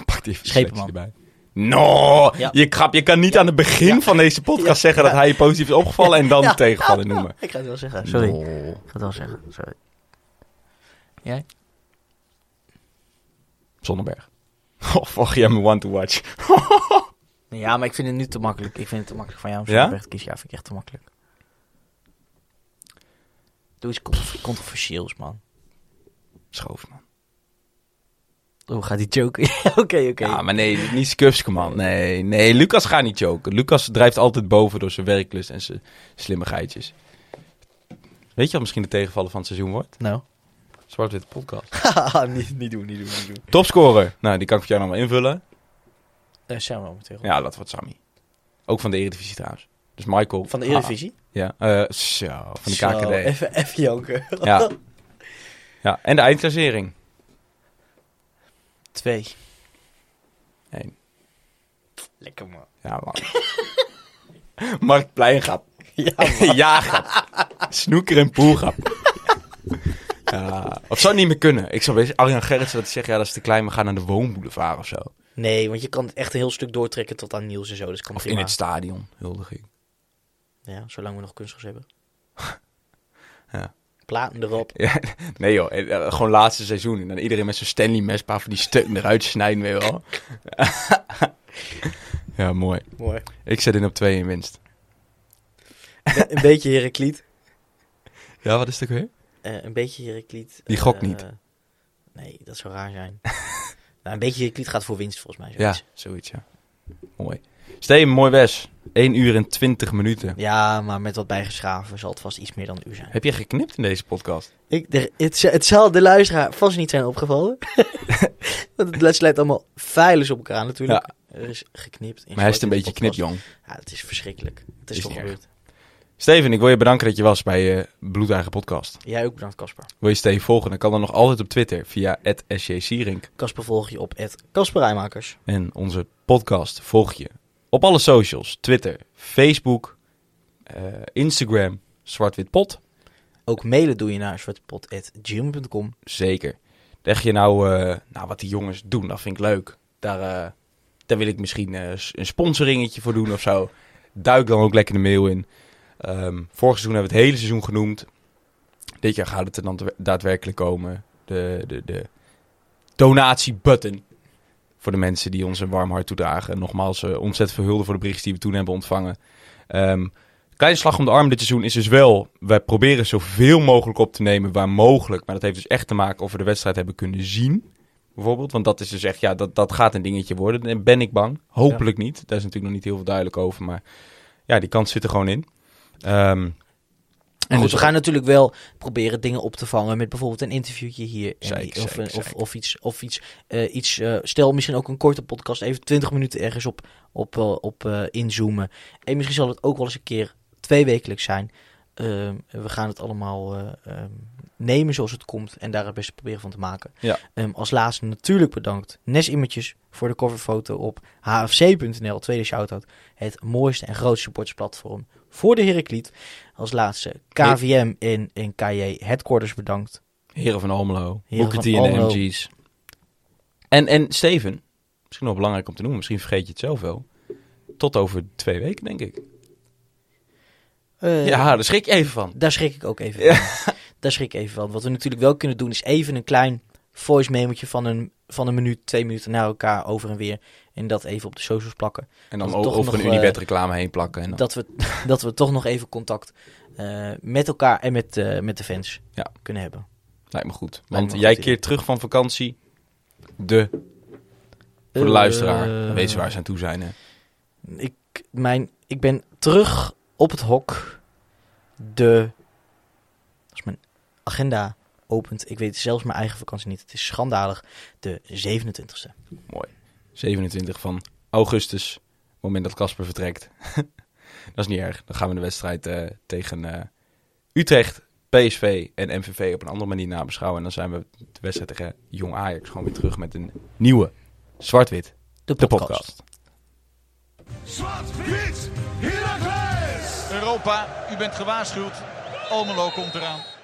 Pak die Schepenman. erbij. No, Ja. je, grap, je kan niet aan het begin van deze podcast zeggen dat hij je positief is opgevallen en dan tegenvallen noemen. Ik ga het wel zeggen. Sorry. No. Ik ga het wel zeggen. Sorry. Jij? Zonneberg. Oh, fuck, jij me one to watch. Ja, maar ik vind het nu te makkelijk. Ik vind het te makkelijk van jou om Ja? Kiezen. Ja, vind ik echt te makkelijk. Doe iets contro- controversieels, man. Schoof, man. Oh, gaat die joken? Oké, oké. Ja, maar nee, niet Skufske, man. Nee, nee, Lucas gaat niet joken. Lucas drijft altijd boven door zijn werklust en zijn slimmigheidjes. Weet je wat misschien de tegenvallen van het seizoen wordt? Nou. Zwart-Witte podcast. niet, niet doen, niet doen, niet doen. Topscorer. Nou, die kan ik voor jou nog wel invullen. Zijn we momenteel. Ja, dat wordt Sammy. Ook van de Eredivisie trouwens. Dus Michael. Van de Eredivisie? Ah, ja, eh, zo, van de Zo, KKD. Even, even janken. Ja. ja, en de eindklassering. Twee. Eén. Lekker, man. Ja, man. Mark Pleingap. Ja, Jaagap. Snoeker en poelgap. ja. Of zou het niet meer kunnen? Ik zou best Arjan Gerritsen dat hij zegt, ja, dat is te klein, we gaan naar de woonboulevard of zo. Nee, want je kan het echt een heel stuk doortrekken tot aan Niels en zo. Dus kan Of prima. in het stadion, huldiging. Ja, zolang we nog kunstgras hebben. Ja. Platen erop. Ja, nee joh, eh, eh, gewoon laatste seizoen. En dan iedereen met zo'n Stanley mespa van die stukken eruit snijden, weet je wel. ja, mooi. Mooi. Ik zet in op twee in winst. een beetje Herakliet. Ja, wat is het ook weer? Eh, een beetje Herakliet. Die gokt eh, niet. Nee, dat zou raar zijn. nou, een beetje Herakliet gaat voor winst volgens mij. Ja, zoiets. zoiets ja. Mooi. Steen, mooi wes. 1 uur en 20 minuten. Ja, maar met wat bijgeschaven zal het vast iets meer dan een uur zijn. Heb je geknipt in deze podcast? Ik, de, het, het zal de luisteraar vast niet zijn opgevallen. Want het sluit allemaal veilig op elkaar natuurlijk. Er is geknipt. in Maar hij is een beetje knipjong. Ja, het is verschrikkelijk. Het is, Is toch gebeurd. Steven, ik wil je bedanken dat je was bij je Bloedeigen podcast. Jij ook bedankt, Casper. Wil je Steven volgen? Dan kan dat nog altijd op Twitter via @sjsierink. Casper volg je op het Casper Rijmakers. En onze podcast volg je op alle socials. Twitter, Facebook, eh, Instagram, Zwartwitpot. Ook mailen doe je naar zwartepot.gmail.com. Zeker. Leg je nou, eh, nou wat die jongens doen, dat vind ik leuk. Daar, eh, daar wil ik misschien eh, een sponsoringetje voor doen of zo. Duik dan ook lekker de mail in. Ehm, vorig seizoen hebben we het hele seizoen genoemd. Dit jaar gaat het er dan daadwerkelijk komen. De, de, de donatiebutton. Voor de mensen die ons een warm hart toedragen. En nogmaals, eh, ontzettend veel hulde voor de berichten die we toen hebben ontvangen. Ehm, kleine slag om de arm dit seizoen is dus wel... Wij proberen zoveel mogelijk op te nemen waar mogelijk. Maar dat heeft dus echt te maken of we de wedstrijd hebben kunnen zien. Bijvoorbeeld. Want dat is dus echt... Ja, dat, dat gaat een dingetje worden. En ben ik bang. Hopelijk niet. Daar is natuurlijk nog niet heel veel duidelijk over. Maar ja, die kans zit er gewoon in. Ehm, En dus we gaan natuurlijk wel proberen dingen op te vangen met bijvoorbeeld een interviewtje hier. Zeker, of, zeker, of, of iets, of iets, eh, iets eh, stel misschien ook een korte podcast, even 20 minuten ergens op, op, eh, op inzoomen. En misschien zal het ook wel eens een keer twee wekelijks zijn. Ehm, we gaan het allemaal eh, ehm, nemen zoals het komt en daar het beste proberen van te maken. Ja. Als laatste natuurlijk bedankt Nes Images voor de coverfoto op hfc.nl. Tweede shoutout. Het mooiste en grootste supportersplatform voor de Heracliet. Als laatste KVM en, en KJ Headquarters bedankt. Heren van Almelo. Booker T en de. MG's. En, en Steven, misschien nog belangrijk om te noemen. Misschien vergeet je het zelf wel. Tot over twee weken, denk ik. Eh, ja, daar schrik je even van. Daar schrik ik ook even van. Daar schrik ik even van. Wat we natuurlijk wel kunnen doen is even een klein voice memootje van een, van een minuut, twee minuten naar elkaar over en weer. En dat even op de socials plakken. En dan over nog, een eh, Unibet reclame heen plakken. En dan... Dat we, dat we toch nog even contact eh, met elkaar en met, eh, met de fans Ja. kunnen hebben. Lijkt me goed. Want jij goed keert terug van vakantie. De, voor de luisteraar. Dan weten ze waar ze aan toe zijn. Hè? Ik, mijn, ik ben terug op het hok. De. Als mijn agenda opent. Ik weet zelfs mijn eigen vakantie niet. Het is schandalig. De 27e. Mooi. 27 van augustus. moment dat Casper vertrekt. dat is niet erg. Dan gaan we de wedstrijd eh, tegen eh, Utrecht, PSV en MVV op een andere manier nabeschouwen. En dan zijn we de wedstrijd tegen Jong Ajax gewoon weer terug met een nieuwe Zwart-Wit, De de podcast. Zwart-wit! Europa, u bent gewaarschuwd. Almelo komt eraan.